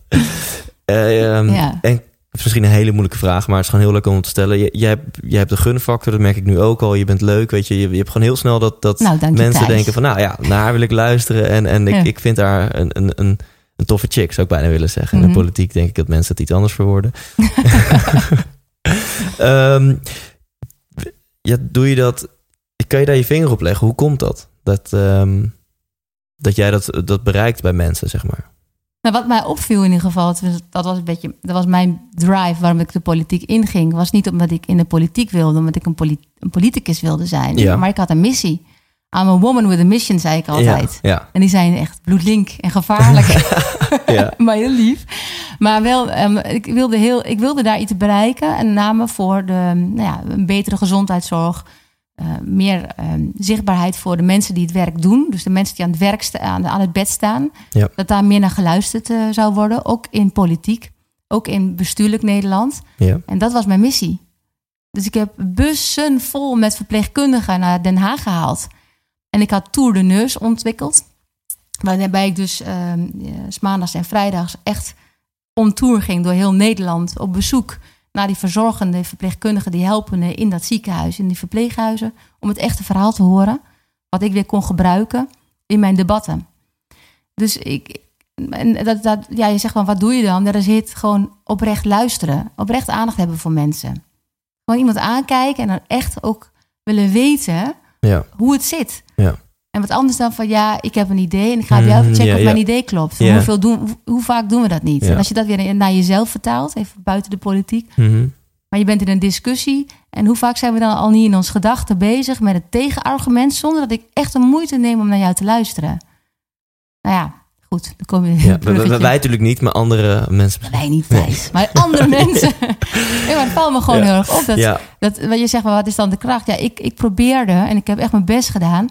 Eh, ehm, Ja. En het is misschien een hele moeilijke vraag, maar het is gewoon heel leuk om te stellen. Je- Jij, hebt- jij hebt de gunfactor, dat merk ik nu ook al. Je bent leuk, weet je. Je, je hebt gewoon heel snel dat, dat Nou, je, mensen denken van... nou ja, naar haar wil ik luisteren. En, en ik, Ja. ik vind haar een, een, een, een toffe chick, zou ik bijna willen zeggen. In Mhm. de politiek denk ik dat mensen het iets anders verwoorden. (laughs) Ehm, ja, doe je dat... Kan je daar je vinger op leggen? Hoe komt dat? Dat, ehm, dat jij dat, dat bereikt bij mensen, zeg maar. Nou, wat mij opviel in ieder geval, dat was een beetje, dat was mijn drive waarom ik de politiek inging. Was niet omdat ik in de politiek wilde, omdat ik een, poli- een politicus wilde zijn. Ja. Maar ik had een missie. I'm a woman with a mission, zei ik altijd. Ja, En die zijn echt bloedlink en gevaarlijk. (laughs) (laughs) maar heel lief. Maar wel, ehm, ik, wilde heel, ik wilde daar iets bereiken. En met name voor de, nou ja, een betere gezondheidszorg. Eh, meer ehm, zichtbaarheid voor de mensen die het werk doen. Dus de mensen die aan het, werk aan, aan het bed staan. Ja. Dat daar meer naar geluisterd eh, zou worden. Ook in politiek. Ook in bestuurlijk Nederland. ja. En dat was mijn missie. Dus ik heb bussen vol met verpleegkundigen naar Den Haag gehaald. En ik had Tour de Neus ontwikkeld. Waarbij ik dus ehm, 's maandags en vrijdags echt on tour ging door heel Nederland. Op bezoek naar die verzorgende verpleegkundigen, die helpende in dat ziekenhuis, in die verpleeghuizen. Om het echte verhaal te horen. Wat ik weer kon gebruiken in mijn debatten. Dus ik, en dat, dat, ja, je zegt van, wat doe je dan? Dat zit gewoon oprecht luisteren. Oprecht aandacht hebben voor mensen. Gewoon iemand aankijken en dan echt ook willen weten ja. hoe het zit. En wat anders dan van, ja, ik heb een idee en ik ga bij jou Mhm, even checken of mijn idee klopt. Ja. Hoeveel doen, hoe, vaak doen we dat niet? En als je dat weer naar jezelf vertaalt, even buiten de politiek, Mhm. maar je bent in een discussie. En hoe vaak zijn we dan al niet in ons gedachten bezig met het tegenargument, zonder dat ik echt de moeite neem om naar jou te luisteren? Nou ja, Goed, dan kom je... Ja, (laughs) wij, wij, natuurlijk niet, maar andere mensen. Wij niet, Thijs. Maar andere (laughs) mensen. nee, maar het valt me gewoon Ja. heel erg op. Dat, Ja, dat, wat je zegt, maar wat is dan de kracht? Ja, ik, ik probeerde en ik heb echt mijn best gedaan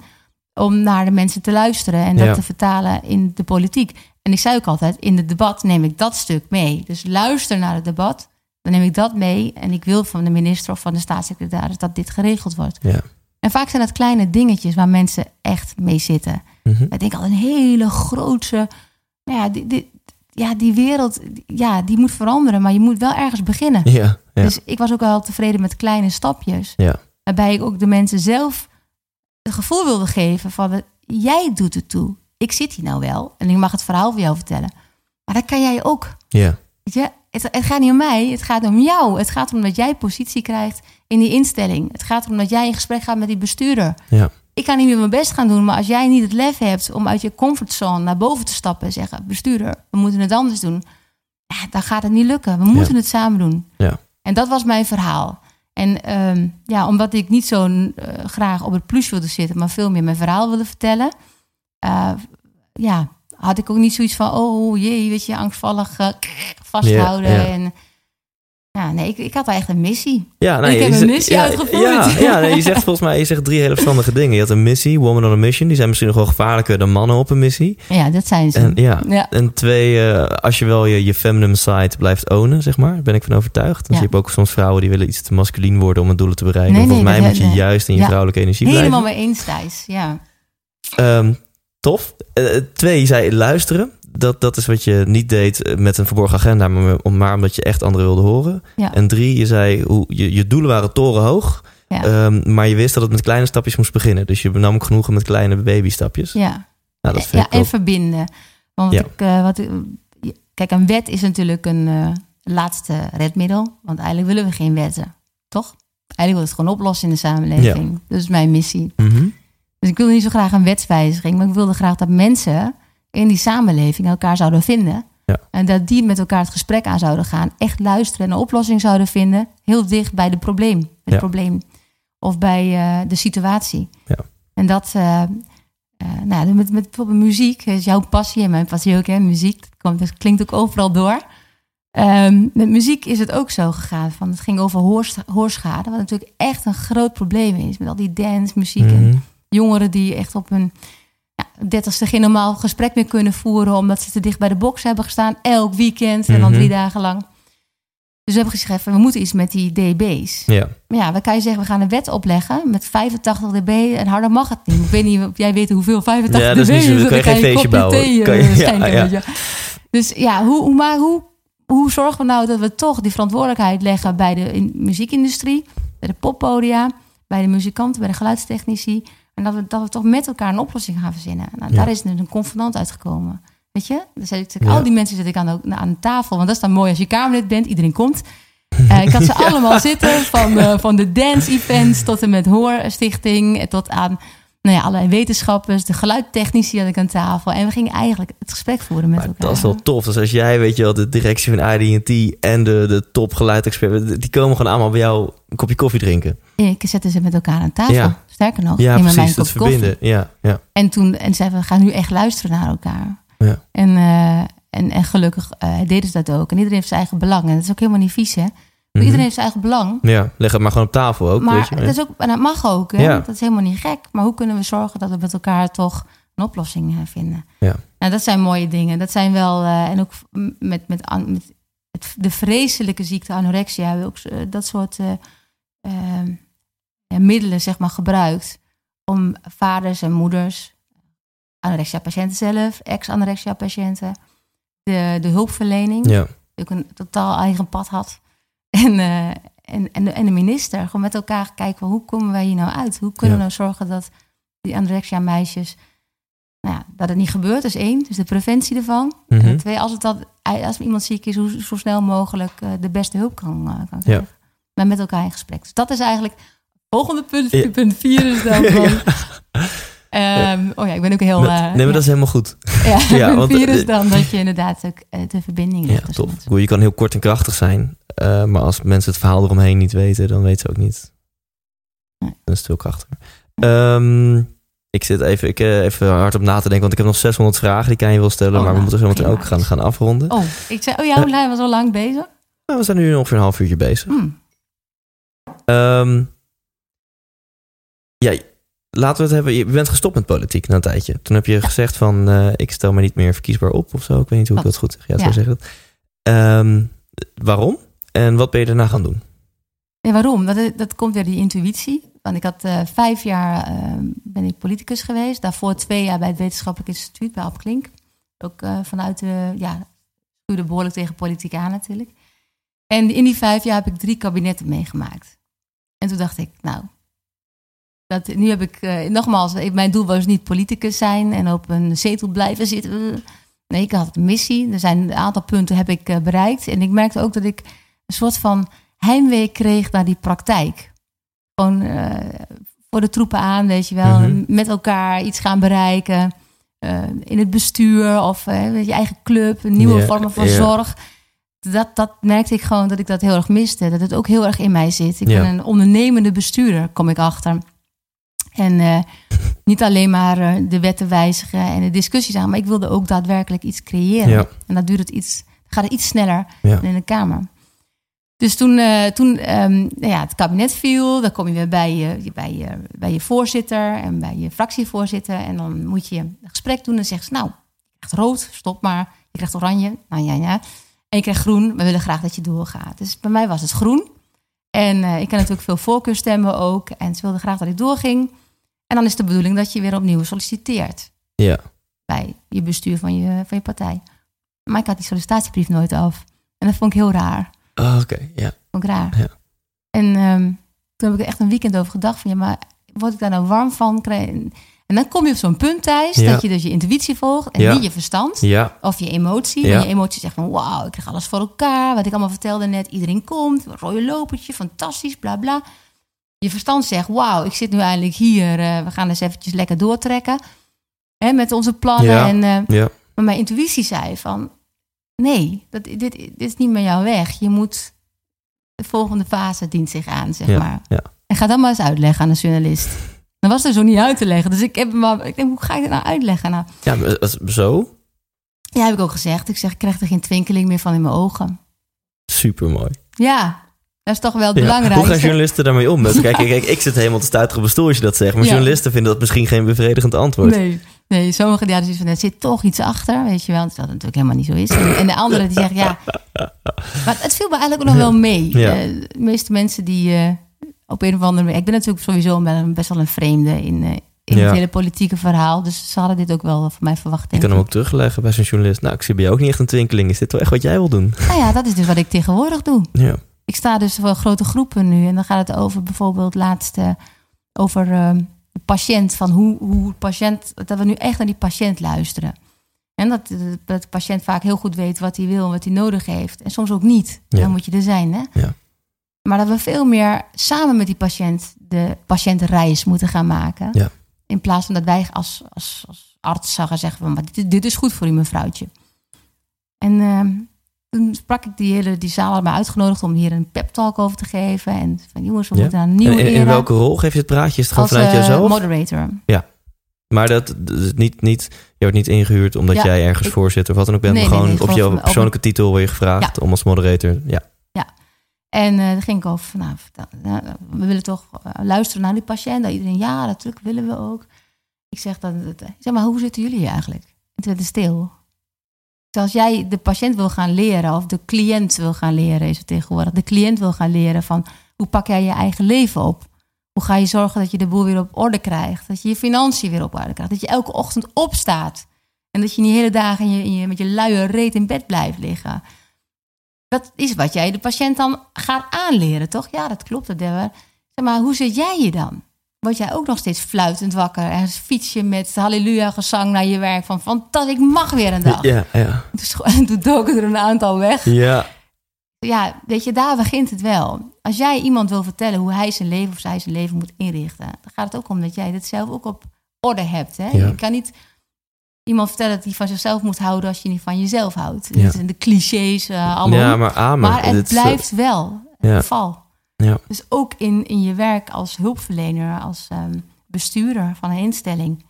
om naar de mensen te luisteren en dat Ja. te vertalen in de politiek. En ik zei ook altijd, in het debat neem ik dat stuk mee. Dus luister naar het debat, dan neem ik dat mee. En ik wil van de minister of van de staatssecretaris dat dit geregeld wordt. ja. En vaak zijn dat kleine dingetjes waar mensen echt mee zitten. Mhm. Ik denk al een hele grootse. Nou ja, die, die, ja, die wereld, ja, die moet veranderen, maar je moet wel ergens beginnen. ja, ja. Dus ik was ook wel tevreden met kleine stapjes. Ja. Waarbij ik ook de mensen zelf het gevoel wilde geven van eh, jij doet het toe. Ik zit hier nou wel en ik mag het verhaal voor jou vertellen. Maar dat kan jij ook. ja. Je? Het, het gaat niet om mij, het gaat om jou. Het gaat om dat jij positie krijgt in die instelling. Het gaat erom dat jij in gesprek gaat met die bestuurder. Ja. Ik kan niet meer mijn best gaan doen, maar als jij niet het lef hebt om uit je comfortzone naar boven te stappen en zeggen: bestuurder, we moeten het anders doen, ja, dan gaat het niet lukken. We moeten het samen doen. Ja. En dat was mijn verhaal. En ehm, ja, omdat ik niet zo eh, graag op het plus wilde zitten, maar veel meer mijn verhaal wilde vertellen, eh, ja, had ik ook niet zoiets van: oh jee, weet je, angstvallig eh, vasthouden. En ja, nee, ik, ik had echt een missie. Ja, Ik heb een missie ja, uitgevoerd. Ja, ja nee, je zegt (laughs) volgens mij je zegt drie hele verstandige dingen. Je had een missie, woman on a mission. Die zijn misschien nog wel gevaarlijker dan mannen op een missie. Ja, dat zijn ze. En, ja. Ja. en twee, eh, als je wel je, je feminine side blijft ownen, zeg maar. Ben ik van overtuigd. Dus je hebt ook soms vrouwen die willen iets te masculien worden om het doelen te bereiken. Nee, volgens nee, mij moet je juist in je vrouwelijke energie Helemaal blijven. mee eens, Thijs. Ja. Ehm, tof. Eh, twee, je zei luisteren. Dat, dat is wat je niet deed eh, met een verborgen agenda, maar, om- maar omdat je echt anderen wilde horen. Ja. En drie, je zei hoe je, je doelen waren torenhoog. Ja. Ehm, maar je wist dat het met kleine stapjes moest beginnen. Dus je nam ook genoegen met kleine babystapjes. ja. Nou, dat ja, en ook. verbinden. Want Ja. ik, eh, wat, ik- kijk, een wet is natuurlijk een eh, laatste redmiddel. Want eigenlijk willen we geen wetten, toch? Eigenlijk wil het gewoon oplossen in de samenleving. Dat is mijn missie. Mhm. Dus ik wilde niet zo graag een wetswijziging, maar ik wilde graag dat mensen in die samenleving elkaar zouden vinden. Ja. En dat die met elkaar het gesprek aan zouden gaan, echt luisteren en een oplossing zouden vinden, heel dicht bij de probleem, het Ja. probleem of bij eh, de situatie. Ja. En dat, eh, eh, nou, met, met bijvoorbeeld muziek, is jouw passie en mijn passie ook, hè, muziek, dat, komt, dat klinkt ook overal door. Ehm, met muziek is het ook zo gegaan. Van, het ging over hoorschade, wat natuurlijk echt een groot probleem is. Met al die dance, muziek en Mhm. jongeren die echt op hun dertigste geen normaal gesprek meer kunnen voeren. Omdat ze te dicht bij de box hebben gestaan. Elk weekend en dan Mhm. drie dagen lang. Dus we hebben gezegd, we moeten iets met die dB's. Ja. Maar ja, dan kan je zeggen, we gaan een wet opleggen met 85 dB. En harder mag het niet. Ik weet niet of jij weet hoeveel 85 Ja, dB is is. dan kan je geen een feestje bouwen. thee, Kan eh, je- (laughs) ja, schenken, ja. Dus ja, hoe, hoe, maar hoe, hoe zorgen we nou dat we toch die verantwoordelijkheid leggen bij de in- muziekindustrie, bij de poppodia, bij de muzikanten, bij de geluidstechnici. En dat we, dat we toch met elkaar een oplossing gaan verzinnen. Nou. Daar is een convenant uitgekomen. Weet je? Dus ik, Ja. al die mensen zit ik aan, de- aan de tafel. Want dat is dan mooi als je Kamerlid bent. Iedereen komt. (laughs) Eh, ik had ze allemaal zitten. Van, eh, van de dance-events tot en met Hoorstichting. en Tot aan nou ja, allerlei wetenschappers. De geluidtechnici had ik aan tafel. En we gingen eigenlijk het gesprek voeren met Maar elkaar. dat is wel tof. Dus als jij, weet je wel, de directie van AD&T en de, de top die komen gewoon allemaal bij jou een kopje koffie drinken. Ik zette ze met elkaar aan tafel. Ja. Sterker nog, Ja, neem maar precies. mijn kop koffie. Ja, ja. En toen en zeiden we, we gaan nu echt luisteren naar elkaar. Ja. En, eh, en, en gelukkig eh, deden ze dat ook. En iedereen heeft zijn eigen belang. En dat is ook helemaal niet vies, hè? Maar Mhm. Iedereen heeft zijn eigen belang. Ja, leg het maar gewoon op tafel ook. maar weet je. dat, is ook, en dat mag ook, hè? Ja. Dat is helemaal niet gek. Maar hoe kunnen we zorgen dat we met elkaar toch een oplossing vinden? Ja. Nou, dat zijn mooie dingen. Dat zijn wel... eh, en ook met, met, met de vreselijke ziekte anorexia... ook dat soort eh, eh, ja, middelen, zeg maar, gebruikt... om vaders en moeders anorexia-patiënten zelf, ex-anorexia-patiënten, de, de hulpverlening, Ja, die ook een totaal eigen pad had. (laughs) En, eh, en, en, de, en de minister, gewoon met elkaar kijken, van, hoe komen wij hier nou uit? Hoe kunnen we nou zorgen dat die anorexia-meisjes, nou ja, dat het niet gebeurt, is één. Dus de preventie ervan. Mhm. En twee, als, het dat, als iemand ziek is, hoe zo snel mogelijk eh, de beste hulp kan, eh, kan krijgen. Maar met elkaar in gesprek. Dus dat is eigenlijk, volgende punt, Ja. punt vier is dan (laughs) van... Ehm, oh ja, ik ben ook heel... Dat- eh, nee, maar dat is helemaal goed. ja, (laughs) Ja, want, vier is eh, dan dat je inderdaad ook eh, de verbinding Ja, mensen. bedoel, Je kan heel kort en krachtig zijn, maar als mensen het verhaal eromheen niet weten, dan weten ze ook niet. Nee. Dat is veel krachtiger. Ehm, Ik zit even, ik, even hard op na te denken, want ik heb nog 600 vragen die ik aan je wil stellen. Oh, maar we nou, moeten zo meteen ook gaan, gaan afronden. Oh, ik zei, oh ja, hoe lang was al lang bezig? Nou, we zijn nu ongeveer een half uurtje bezig. Hm. Ehm, ja, laten we het hebben. Je bent gestopt met politiek na een tijdje. Toen heb je gezegd van, eh, ik stel me niet meer verkiesbaar op of zo. Ik weet niet hoe ik dat goed zeg. Ja, zo zeg ik dat. Ehm, waarom? En wat ben je daarna gaan doen? Waarom? Dat, dat komt weer die intuïtie. Want ik had eh, vijf jaar eh, ben ik politicus geweest. Daarvoor twee jaar bij het Wetenschappelijk Instituut bij Ab Klink. Ook eh, vanuit de, ja, schuurde behoorlijk tegen politiek aan natuurlijk. En in die vijf jaar heb ik drie kabinetten meegemaakt. En toen dacht ik, nou, dat, nu heb ik, eh, nogmaals, mijn doel was niet politicus zijn en op een zetel blijven zitten. Nee, ik had een missie. Er zijn een aantal punten heb ik eh, bereikt. En ik merkte ook dat ik een soort van heimwee kreeg naar die praktijk. Gewoon eh, voor de troepen aan, weet je wel. Mhm. Met elkaar iets gaan bereiken. Eh, in het bestuur of eh, je eigen club. Nieuwe vormen van zorg. Dat, dat merkte ik gewoon dat ik dat heel erg miste. Dat het ook heel erg in mij zit. Ik ben een ondernemende bestuurder, kom ik achter. En eh, niet alleen maar eh, de wetten wijzigen en de discussies aan, maar ik wilde ook daadwerkelijk iets creëren. Ja. En dat duurt het iets, gaat het iets sneller Ja. dan in de Kamer. Dus toen, eh, toen ehm, nou ja, het kabinet viel, dan kom je weer bij je, bij, je, bij je voorzitter en bij je fractievoorzitter. En dan moet je een gesprek doen en dan zeggen ze, nou, je krijgt rood, stop maar. Je krijgt oranje, nou ja, ja. En je krijgt groen, we willen graag dat je doorgaat. Dus bij mij was het groen. En ik kan natuurlijk veel voorkeurstemmen ook. En ze wilden graag dat ik doorging. En dan is de bedoeling dat je weer opnieuw solliciteert Ja, bij je bestuur van je, van je partij. Maar ik had die sollicitatiebrief nooit af. En dat vond ik heel raar. Ah, oké. Ja. Vond ik raar. Ja. En ehm, toen heb ik er echt een weekend over gedacht. Van, ja, maar word ik daar nou warm van? En dan kom je op zo'n punt, Thijs, Ja. dat je dus je intuïtie volgt en Ja. niet je verstand. Ja, Of je emotie. Ja. En je emotie zegt van wauw, ik krijg alles voor elkaar. Wat ik allemaal vertelde net. Iedereen komt. Een rode lopertje. Fantastisch. Bla bla. Je verstand zegt wauw, ik zit nu eindelijk hier. eh, we gaan eens eventjes lekker doortrekken. Hè, met onze plannen. Ja. En, eh, ja. maar mijn intuïtie zei van... Nee, dat, dit, dit is niet meer jouw weg. Je moet... De volgende fase dient zich aan, zeg Ja, maar. ja. En ga dat maar eens uitleggen aan een journalist. Dan was er zo niet uit te leggen. Dus ik heb maar... Ik denk, hoe ga ik dit nou uitleggen? Nou, ja dat is zo. ja, heb ik ook gezegd. Ik zeg, ik krijg er geen twinkeling meer van in mijn ogen. Super mooi. Ja, dat is toch wel het Ja. belangrijkste. Hoe gaan journalisten daarmee om? Dus kijk, kijk, ik zit helemaal te stuiteren op een stoel als je dat zegt. Maar Ja. journalisten vinden dat misschien geen bevredigend antwoord. Nee, nee sommigen die hadden zoiets van, er zit toch iets achter, weet je wel. Dat dat natuurlijk helemaal niet zo is. En, de anderen die zeggen, ja... Maar het viel me eigenlijk ook nog wel mee. Ja. Eh, de meeste mensen die eh, op een of andere manier... Ik ben natuurlijk sowieso best wel een vreemde in, eh, in Ja. het hele politieke verhaal. Dus ze hadden dit ook wel van mij verwacht. Je denk kan hem ik. ook terugleggen bij zo'n journalist. Nou, ik zie bij jou ook niet echt een twinkeling. Is dit wel echt wat jij wil doen? Nou ja, dat is dus wat ik tegenwoordig doe. Ja. Ik sta dus voor grote groepen nu. En dan gaat het over bijvoorbeeld laatst eh, over eh, de patiënt. Van hoe, hoe patiënt, dat we nu echt naar die patiënt luisteren. En dat, de- dat de patiënt vaak heel goed weet wat hij wil en wat hij nodig heeft. En soms ook niet. Ja. Dan moet je er zijn. Hè? Ja. Maar dat we veel meer samen met die patiënt de patiëntenreis moeten gaan maken. Ja. In plaats van dat wij als, als, als arts zeggen van, maar dit, dit is goed voor u mevrouwtje. En ehm, toen sprak ik die hele die zaal allemaal uitgenodigd om hier een pep talk over te geven. En van jongens, we Ja. moeten naar een En nieuwe in, in welke rol geef je het praatje? Is het gewoon als vanuit eh, jezelf? moderator. Maar dat, niet, niet, je wordt niet ingehuurd omdat Ja, jij ergens ik- voorzitter of wat dan ook bent. Nee, gewoon nee, op jouw persoonlijke titel word je gevraagd om als moderator. Ja. En eh dan ging ik over, van, nou, nou, we willen toch eh, luisteren naar die patiënt. Dat iedereen, ja, natuurlijk willen we ook. Ik zeg dan, zeg maar, hoe zitten jullie hier eigenlijk? En toen werd het stil. Dus als jij de patiënt wil gaan leren, of de cliënt wil gaan leren, is het tegenwoordig. De cliënt wil gaan leren van, hoe pak jij je eigen leven op? Hoe ga je zorgen dat je de boel weer op orde krijgt? Dat je je financiën weer op orde krijgt? Dat je elke ochtend opstaat? En dat je niet hele dagen in je, met je luie reet in bed blijft liggen? Dat is wat jij de patiënt dan gaat aanleren, toch? Ja, dat klopt. Dat. Zeg maar, hoe zit jij je dan? Word jij ook nog steeds fluitend wakker en fiets je met halleluja gezang naar je werk van fantastisch, ik mag weer een dag. Ja, ja. Dus (laughs) toen doken er een aantal weg. Ja, Ja, weet je, daar begint het wel. Als jij iemand wil vertellen hoe hij zijn leven of zij zijn leven moet inrichten, dan gaat het ook om dat jij dit zelf ook op orde hebt. Hè? Ja. Je kan niet iemand vertellen dat hij van zichzelf moet houden als je niet van jezelf houdt. Ja. De clichés uh, allemaal. ja maar amen. maar het eh, blijft wel het ja. geval. Ja. Dus ook in, in je werk als hulpverlener, als ehm, bestuurder van een instelling.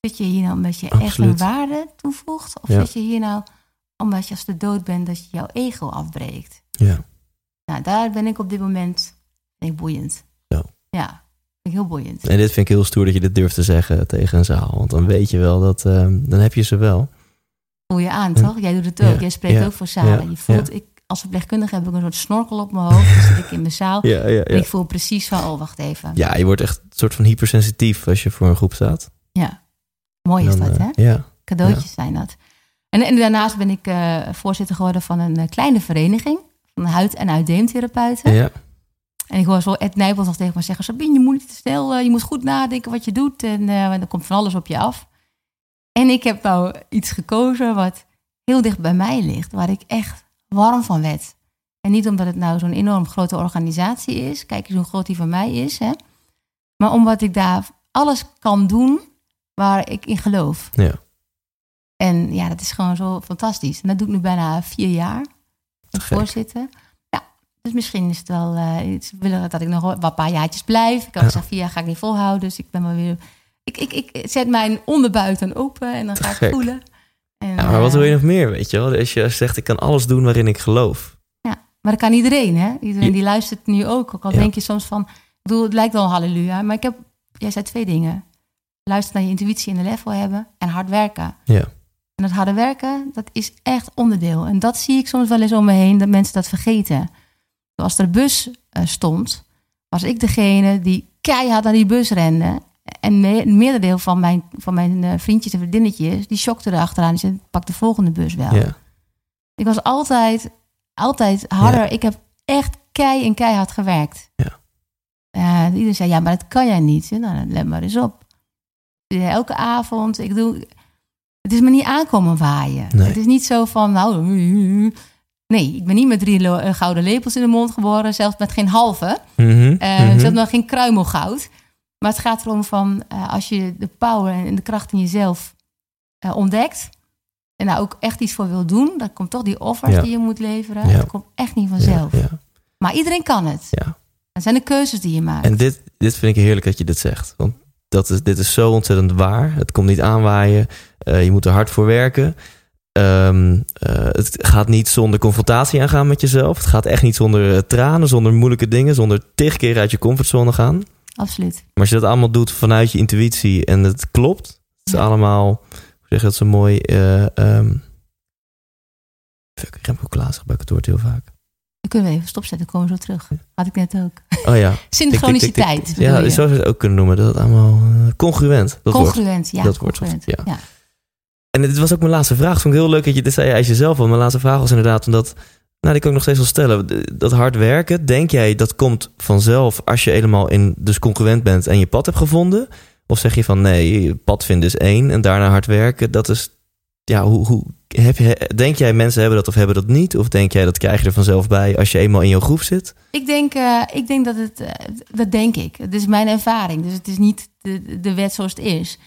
Zit je hier nou omdat je echt Absoluut. een waarde toevoegt? Of Ja. zit je hier nou omdat je als de dood bent dat je jouw ego afbreekt? Ja. Nou, daar ben ik op dit moment denk ik, boeiend. Zo. Ja, ik heel boeiend. En dit vind ik heel stoer dat je dit durft te zeggen tegen een zaal. Want dan weet je wel dat, ehm, dan heb je ze wel. Voel je aan, Ja. toch? Jij doet het ook. Ja. Jij spreekt Ja. ook voor zalen. Ja. Je voelt, Ja. ik, als verpleegkundige heb ik een soort snorkel op mijn hoofd. Dan zit ik in mijn zaal. (laughs) Ja, ja, En ik voel precies van, oh, wacht even. Ja, je wordt echt een soort van hypersensitief als je voor een groep staat. Ja. Mooi is Dan, dat, eh, hè? Ja, Cadeautjes zijn dat. En, en daarnaast ben ik eh, voorzitter geworden van een eh, kleine vereniging. Van huid- en uitdeemtherapeuten. ja. En ik hoor zo Ed Nijpels nog tegen me zeggen... Sabine, je moet niet te snel, je moet goed nadenken wat je doet. En eh er komt van alles op je af. En ik heb nou iets gekozen wat heel dicht bij mij ligt. Waar ik echt warm van werd. En niet omdat het nou zo'n enorm grote organisatie is. Kijk eens hoe groot die van mij is. Hè? Maar omdat ik daar alles kan doen waar ik in geloof. ja. En ja, dat is gewoon zo fantastisch. En dat doe ik nu bijna vier jaar. Als voorzitter. Ja, dus misschien is het wel... eh ze willen dat ik nog een paar jaartjes blijf. Ik had Ja. gezegd, vier jaar ga ik niet volhouden. Dus ik ben maar weer... Ik, ik, ik zet mijn onderbuik dan open en dan ga ik Gek. voelen. En, Ja, maar wat eh, wil je nog meer, weet je wel? Als je zegt, ik kan alles doen waarin ik geloof. Maar dat kan iedereen, hè? Iedereen Ja. die luistert nu ook. Ook al Ja. denk je soms van... Ik bedoel, het lijkt wel halleluja. Maar ik heb... Jij zei twee dingen. Luister naar je intuïtie en de level hebben. En hard werken. Ja. En dat harde werken, dat is echt onderdeel. En dat zie ik soms wel eens om me heen, dat mensen dat vergeten. Als er een bus eh, stond, was ik degene die keihard naar die bus rende. En me- een meerderdeel van mijn, van mijn eh, vriendjes en vriendinnetjes, die schokten erachteraan. Die zeiden, pak de volgende bus wel. Ja. Ik was altijd, altijd harder. Ja. Ik heb echt kei en keihard gewerkt. Ja. Eh, iedereen zei, ja, maar dat kan jij niet. Nou, let maar eens op. Elke avond, ik doe... Het is me niet aankomen waaien. Nee. Het is niet zo van, nou... Nee, ik ben niet met drie eh, gouden lepels in de mond geboren. Zelfs met geen halve. Mhm, Eh mhm. Zelfs nog geen kruimelgoud. Maar het gaat erom van, eh, als je de power en de kracht in jezelf eh, ontdekt... en daar ook echt iets voor wil doen... dan komt toch die offers Ja. die je moet leveren. Ja. Dat komt echt niet vanzelf. Ja, ja. Maar iedereen kan het. Ja. Het zijn de keuzes die je maakt. En dit, dit vind ik heerlijk dat je dit zegt. Want dat is, dit is zo ontzettend waar. Het komt niet aanwaaien. Eh, je moet er hard voor werken. Ehm, eh, het gaat niet zonder confrontatie aangaan met jezelf. Het gaat echt niet zonder tranen, zonder moeilijke dingen, zonder tig keer uit je comfortzone gaan. Absoluut. Maar als je dat allemaal doet vanuit je intuïtie en het klopt, het is Ja. allemaal, hoe zeg je dat zo mooi? eh ehm fuck, heb ook lazig bij kantoor heel vaak. Dan kunnen we even stopzetten, dan komen we zo terug. Had ik net ook. Oh ja. (laughs) Synchroniciteit. Tik, tik, tik, tik. bedoel Ja, je. zo zou je het ook kunnen noemen. Dat het allemaal eh, congruent. Dat woord. Congruent, ja. dat woord, congruent. ja. ja. En dit was ook mijn laatste vraag. Vond ik heel leuk dat je dit zei uit jezelf al. Mijn laatste vraag was inderdaad omdat... Nou, die kan ik nog steeds wel stellen. Dat hard werken, denk jij dat komt vanzelf als je helemaal in dus congruent bent en je pad hebt gevonden? Of zeg je van nee, je pad vinden is één en daarna hard werken, dat is... Ja, hoe, hoe heb je, denk jij mensen hebben dat of hebben dat niet? Of denk jij dat krijg je er vanzelf bij als je eenmaal in jouw groep zit? Ik, denk, eh, ik denk dat het... eh, dat denk ik. Het is mijn ervaring. Dus het is niet de, de wet zoals het is.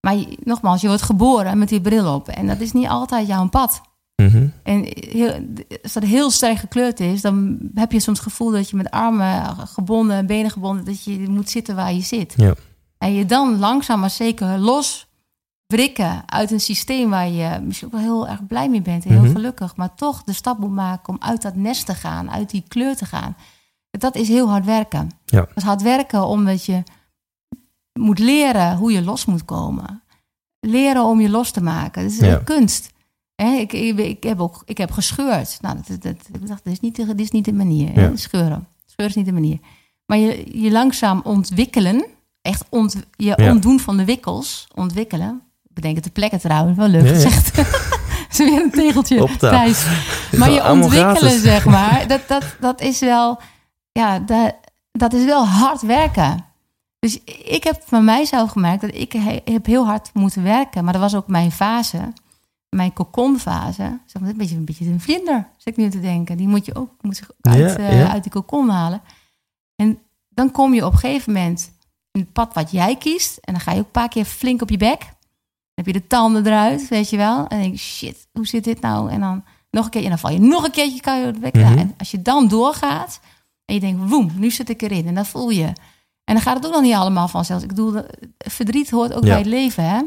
Maar je- nogmaals, je wordt geboren met die bril op. En dat is niet altijd jouw pad. Mhm. En heel, als dat heel sterk gekleurd is, dan heb je soms het gevoel dat je met armen gebonden, benen gebonden, dat je moet zitten waar je zit. Ja. En je dan langzaam maar zeker los wrikken uit een systeem waar je misschien ook wel heel erg blij mee bent en heel Mhm. gelukkig, maar toch de stap moet maken om uit dat nest te gaan, uit die kleur te gaan. Dat is heel hard werken. Ja. Dat is hard werken omdat je moet leren hoe je los moet komen. Leren om je los te maken. Dat is Ja. een kunst. Hè, ik, ik, ik heb ook ik heb gescheurd. Nou, dat, dat, ik dacht, dit is niet de, dit is niet de manier. hè, Ja. Scheuren. Scheuren is niet de manier. Maar je, je langzaam ontwikkelen, echt ont, je Ja. ontdoen van de wikkels, ontwikkelen. Ik bedenk het de plekken trouwens, wel leuk Ja, ja. gezegd. (laughs) Is weer een tegeltje thuis. Maar je ontwikkelen, gratis. zeg maar, dat, dat, dat is wel, ja, dat, dat is wel hard werken. Dus ik heb van mijzelf gemerkt dat ik he- heb heel hard moeten werken. Maar dat was ook mijn fase, mijn kokonfase. Zeg maar, een beetje een beetje een vlinder, zit ik nu te denken. Die moet je ook moet zich uit, Ja, eh, uit die kokon halen. En dan kom je op een gegeven moment in het pad wat jij kiest. En dan ga je ook een paar keer flink op je bek. Dan heb je de tanden eruit, weet je wel. En dan denk je, shit, hoe zit dit nou? En dan nog een keer, en dan val je nog een keertje kan je op de bek. Mhm. En als je dan doorgaat en je denkt, woem, nu zit ik erin. En dan voel je. En dan gaat het ook nog niet allemaal vanzelf. Ik bedoel, verdriet hoort ook Ja. bij het leven, hè?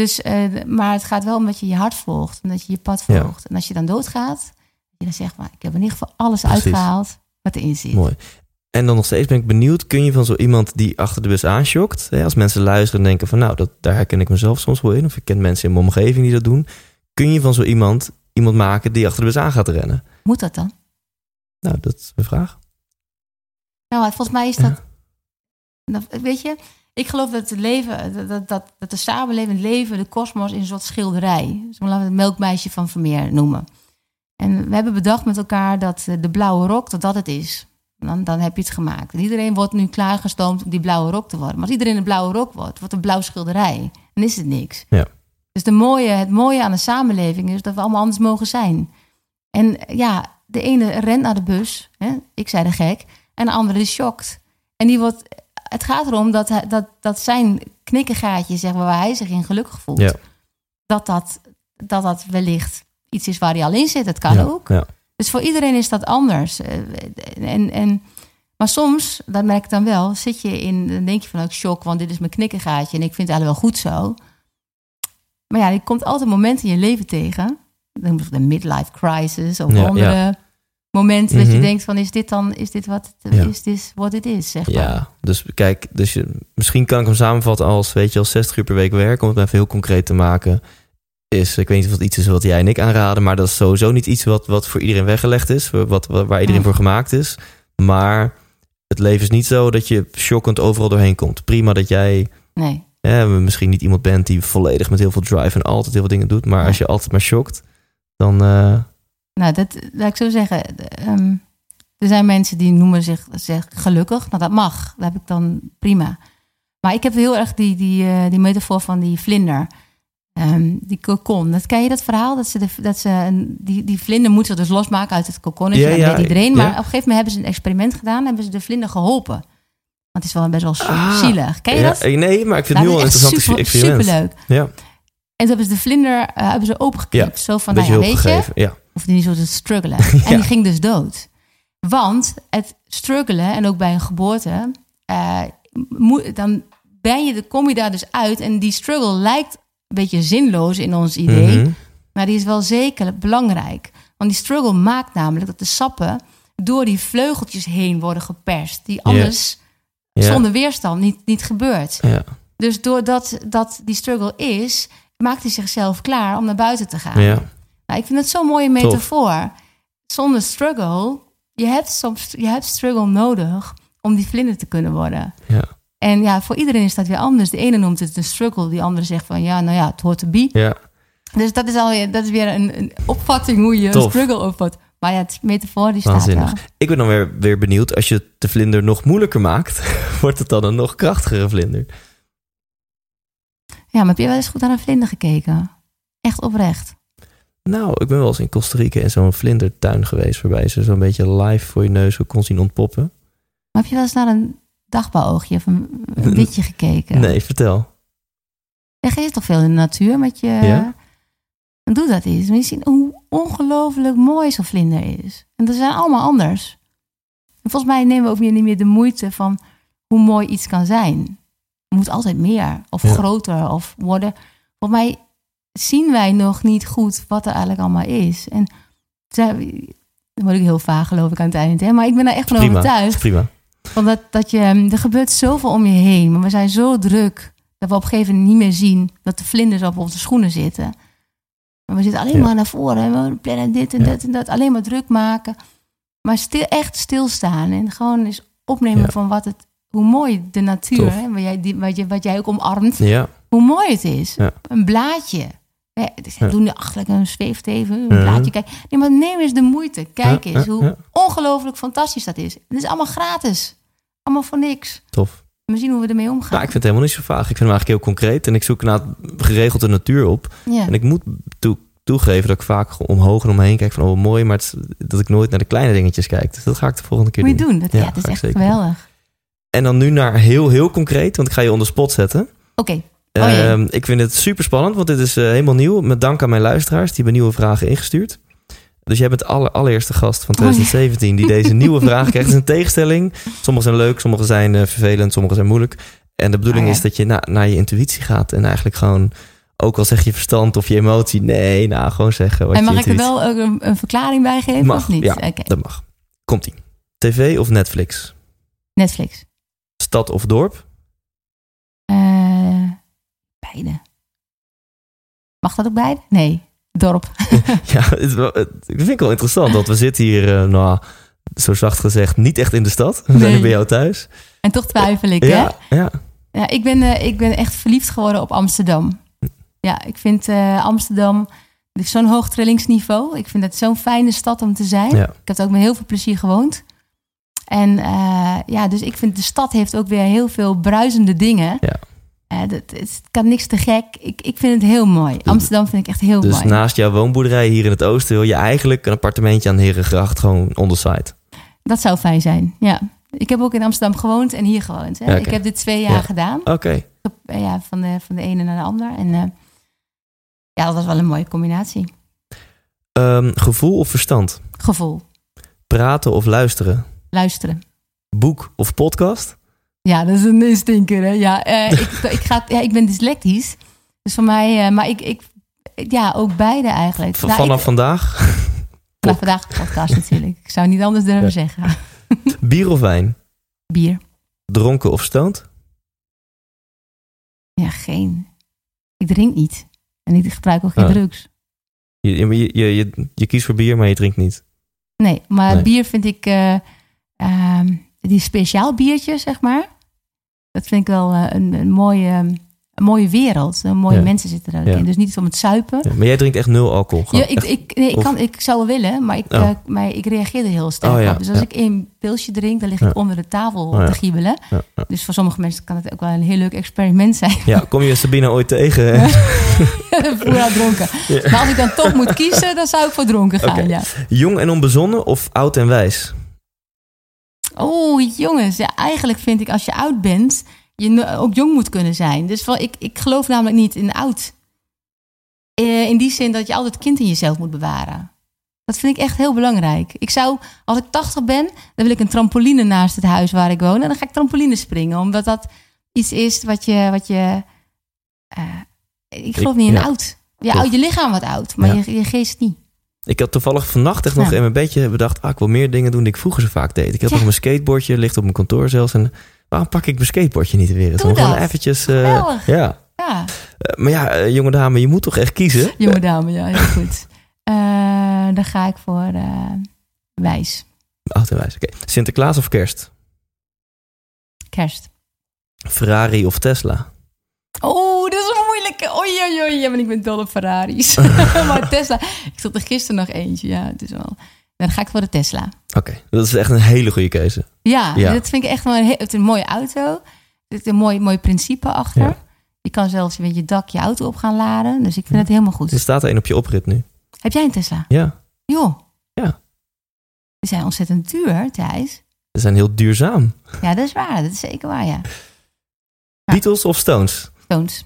Dus, eh, maar het gaat wel omdat je je hart volgt en dat je je pad Ja. volgt. En als je dan doodgaat, dat je dan zegt, maar ik heb in ieder geval alles Precies. uitgehaald wat erin zit. Mooi. En dan nog steeds ben ik benieuwd, kun je van zo iemand die achter de bus aanschokt, hè, als mensen luisteren en denken van nou, dat, daar herken ik mezelf soms wel in, of ik ken mensen in mijn omgeving die dat doen, kun je van zo iemand iemand maken die achter de bus aan gaat rennen? Moet dat dan? Nou, dat is mijn vraag. Nou, volgens mij is dat, dat- Weet je, ik geloof dat het leven, dat, dat, dat, de samenleving, het leven, de kosmos in een soort schilderij. Dus laten we het melkmeisje van Vermeer noemen. En we hebben bedacht met elkaar dat eh, de blauwe rok, dat dat het is. Dan, dan heb je het gemaakt. En iedereen wordt nu klaargestoomd om die blauwe rok te worden. Maar als iedereen een blauwe rok wordt, wordt een blauw schilderij. Dan is het niks. Ja. Dus de mooie, het mooie aan de samenleving is dat we allemaal anders mogen zijn. En ja, de ene rent naar de bus, hè? ik zei de gek, en de andere is shocked. En die wordt, het gaat erom dat, hij, dat, dat zijn knikkengaatje, zeg maar, waar hij zich in gelukkig voelt, Ja. dat, dat, dat dat wellicht iets is waar hij al in zit. Het kan ja, ook. Ja. Dus voor iedereen is dat anders. Eh, En, en, maar soms, dat merk ik dan wel, zit je in, dan denk je van, ook shock, want dit is mijn knikkengaatje en ik vind het eigenlijk wel goed zo. Maar ja, je komt altijd momenten in je leven tegen, de midlife crisis of Ja, momenten dat je Mhm. denkt van, is dit dan, is dit wat, Ja. is dit wat het is, zeg maar. Ja, dus kijk, dus je, misschien kan ik hem samenvatten als, weet je, als 60 uur per week werken, om het even heel concreet te maken. Is, ik weet niet of het iets is wat jij en ik aanraden, maar dat is sowieso niet iets wat, wat voor iedereen weggelegd is, wat, wat, waar iedereen Ja. voor gemaakt is. Maar het leven is niet zo dat je shockend overal doorheen komt. Prima dat jij Nee, hè, misschien niet iemand bent die volledig met heel veel drive en altijd heel veel dingen doet, maar Ja. als je altijd maar shockt, dan eh, nou, dat laat ik zo zeggen. ehm, er zijn mensen die noemen zich, zich gelukkig. Nou, dat mag. Dat heb ik dan prima. Maar ik heb heel erg die, die, eh, die metafoor van die vlinder. Ehm, die kokon. Dat, ken je dat verhaal? Dat ze, de, dat ze een, die, die vlinder moeten ze dus losmaken uit het. Ja, dat ja, weet iedereen. ja. Maar op een gegeven moment hebben ze een experiment gedaan. Hebben ze de vlinder geholpen. Want het is wel best wel Ah, zielig. Ken je ja, dat? nee, maar ik vind het nu Nou, al interessant super, experiment. superleuk. Ja, En toen hebben ze de vlinder eh, hebben ze opengeknipt. Zo van, nou ja, weet je, gegeven. Ja, of die niet zo te struggelen. Ja. (laughs) En die ging dus dood. Want het struggelen, en ook bij een geboorte, eh, moet, dan ben je, dan kom je daar dus uit. En die struggle lijkt een beetje zinloos in ons idee. Mhm. Maar die is wel zeker belangrijk. Want die struggle maakt namelijk dat de sappen door die vleugeltjes heen worden geperst. Die anders zonder weerstand niet, niet gebeurt. Dus doordat dat die struggle is, maakt hij zichzelf klaar om naar buiten te gaan. Nou, ik vind het zo'n mooie metafoor. Zonder struggle, je hebt soms je hebt struggle nodig om die vlinder te kunnen worden. ja. En ja, voor iedereen is dat weer anders. De ene noemt het een struggle, die andere zegt van ja, nou ja, het hoort te be. ja. Dus dat is alweer, dat is weer een, een opvatting hoe je een struggle opvat. Maar ja, het metafoor die staat wel. Waanzinnig. Ik ben dan weer, weer benieuwd, als je de vlinder nog moeilijker maakt, (laughs) wordt het dan een nog krachtigere vlinder? Ja, maar heb je wel eens goed naar een vlinder gekeken? Echt oprecht. Nou, ik ben wel eens in Costa Rica in zo'n vlindertuin geweest, waarbij ze zo'n beetje live voor je neus kon zien ontpoppen. Maar heb je wel eens naar een dagbouwoogje of een, een (laughs) witje gekeken? Nee, vertel. Je toch veel in de natuur met je... Ja. Doe dat eens. Maar je ziet hoe ongelooflijk mooi zo'n vlinder is. En dat zijn allemaal anders. En volgens mij nemen we ook meer, niet meer de moeite van hoe mooi iets kan zijn. Het moet altijd meer of Ja. groter of worden. Volgens mij zien wij nog niet goed wat er eigenlijk allemaal is. En dan word ik heel vaag geloof ik aan het eind. Hè? Maar ik ben daar echt van Prima, overtuigd. is prima. Van dat, dat je, er gebeurt zoveel om je heen. Maar we zijn zo druk dat we op een gegeven moment niet meer zien dat de vlinders op onze schoenen zitten. Maar we zitten alleen Ja. maar naar voren. En we plannen dit en Ja. dat en dat. Alleen maar druk maken. Maar stil, echt stilstaan. En gewoon eens opnemen Ja. van wat het, hoe mooi de natuur, hè, wat, jij, die, wat, je, wat jij ook omarmt, hoe mooi het is. Een blaadje. Ja, dus Ja. Doen achterlijk een zweefteven, een Mhm. blaadje. Kijk. Nee, maar neem eens de moeite. Kijk Ja, eens ja, hoe ja. ongelooflijk fantastisch dat is. Het is allemaal gratis. Allemaal voor niks. tof. We zien hoe we ermee omgaan. Nou, ik vind het helemaal niet zo vaag. Ik vind hem eigenlijk heel concreet. En ik zoek naar geregeld de natuur op. ja. En ik moet toe- toegeven dat ik vaak omhoog en omheen kijk van oh mooi, maar het dat ik nooit naar de kleine dingetjes kijk. Dus dat ga ik de volgende keer Moet je doen. doen. Dat, Ja, ja, dat is echt geweldig. En dan nu naar heel, heel concreet, want ik ga je onder spot zetten. Oké. Oh. Ehm, ik vind het super spannend, want dit is eh, helemaal nieuw. Met dank aan mijn luisteraars, die hebben nieuwe vragen ingestuurd. dus jij bent de aller, allereerste gast van Oh, ja. 2017 die deze nieuwe (laughs) vraag krijgt. Het is een tegenstelling. Sommige zijn leuk, sommige zijn eh, vervelend, sommige zijn moeilijk. En de bedoeling Oh, ja. is dat je na, naar je intuïtie gaat en eigenlijk gewoon, ook al zeg je verstand of je emotie, nee, nou gewoon zeggen wat En je mag ik er wel ook een, een verklaring bij geven Mag, of niet? ja. Dat mag. Komt-ie. TV of Netflix? Netflix. Stad of dorp? Beide. Mag dat ook beide? Nee, dorp. (laughs) Ja, het, het- ik vind het wel interessant, want we zitten hier, eh, nou, zo zacht gezegd, niet echt in de stad. We zijn Nee. hier bij jou thuis. En toch twijfel ik, hè? Ja, ja. Ja, ik ben, eh, ik ben echt verliefd geworden op Amsterdam. Ja, ik vind eh, Amsterdam zo'n hoog trillingsniveau. Ik vind het zo'n fijne stad om te zijn. Ja. Ik heb er ook met heel veel plezier gewoond. En ja, dus ik vind de stad heeft ook weer heel veel bruisende dingen. Ja. Eh, het kan niks te gek. Ik, ik vind het heel mooi. Amsterdam vind ik echt heel Dus mooi. naast jouw woonboerderij hier in het oosten wil je eigenlijk een appartementje aan de Herengracht gewoon on the side. Dat zou fijn zijn, ja. Ik heb ook in Amsterdam gewoond en hier gewoond. Hè. Ik heb dit twee jaar Ja. gedaan. Oké. Eh, Ja, van, de, van de ene naar de ander. En eh, ja, dat was wel een mooie combinatie. Ehm, gevoel of verstand? Gevoel. Praten of luisteren? Luisteren. Boek of podcast? Ja, dat is een stinker, hè? Ja, eh, (laughs) ik, ik, ga, ja, ik ben dyslectisch. Dus voor mij, eh, maar ik, ik, ja, ook beide eigenlijk. V- Nou, vanaf ik, vandaag? (laughs) vanaf vandaag de podcast natuurlijk. Ik zou niet anders durven Ja. zeggen. (laughs) Bier of wijn? Bier. Dronken of stoned? Ja, geen. Ik drink niet. En ik gebruik ook geen Ah. drugs. Je, je, je, je, je kiest voor bier, maar je drinkt niet. Nee, maar Nee. bier vind ik... eh, ehm, die speciaal biertje, zeg maar. Dat vind ik wel eh, een, een, mooie, een mooie wereld. Een mooie Ja. mensen zitten er ook Ja. in. Dus niet om het zuipen. Ja, maar jij drinkt echt nul alcohol? Ja, ik, ik, nee, ik, Of- kan, ik zou wel willen, maar ik, Oh. eh, maar ik reageer er heel sterk Oh, op. Dus als ik een pilsje drink, dan lig ik onder de tafel Oh, te giebelen. Dus voor sommige mensen kan het ook wel een heel leuk experiment zijn. Ja, kom je Sabine ooit tegen? (laughs) Vroeger dronken. Maar als ik dan toch moet kiezen, dan zou ik voor dronken gaan. Ja. Jong en onbezonnen of oud en wijs? Oh, jongens. Ja, eigenlijk vind ik als je oud bent, je ook jong moet kunnen zijn. Dus wel, ik, ik geloof namelijk niet in oud. Eh, in die zin dat je altijd kind in jezelf moet bewaren. Dat vind ik echt heel belangrijk. Ik zou, als ik 80 ben, dan wil ik een trampoline naast het huis waar ik woon. En dan ga ik trampoline springen. Omdat dat iets is wat je. Wat je eh, ik geloof niet in ja. oud. Ja, Klopt. oud, je lichaam wordt oud, maar Ja. je, je geest niet. Ik had toevallig vannacht echt nog Ja. in mijn bedje bedacht... Ah, ik wil meer dingen doen die ik vroeger zo vaak deed. Ik heb Ja. nog mijn skateboardje, ligt op mijn kantoor zelfs. En waarom pak ik mijn skateboardje niet weer eens? Doe gewoon eventjes... eh, ja. Ja, Eh, maar ja, eh, jonge dame, je moet toch echt kiezen? jonge dame, ja, heel goed. Dan ga ik voor wijs. Oud en wijs, oké. Sinterklaas of kerst? Kerst. Ferrari of Tesla? Oh, dat is een Oei, oei, oei. Ja, maar ik ben dol op Ferraris. (laughs) maar Tesla. Ik zat er gisteren nog eentje. Ja, het is wel. Dan ga ik voor de Tesla. Oké, dat is echt een hele goede keuze. Ja, Ja. dat vind ik echt wel een, he- het is een mooie auto. Er zit een mooi, mooi principe achter. Ja. Je kan zelfs met je dak je auto op gaan laden. Dus ik vind het helemaal goed. Er staat er een op je oprit nu. Heb jij een Tesla? Ja, Joh. Ja. Die zijn ontzettend duur, Thijs. ze zijn heel duurzaam. Ja, dat is waar. Dat is zeker waar, ja. Ja. Beatles of Stones? Stones.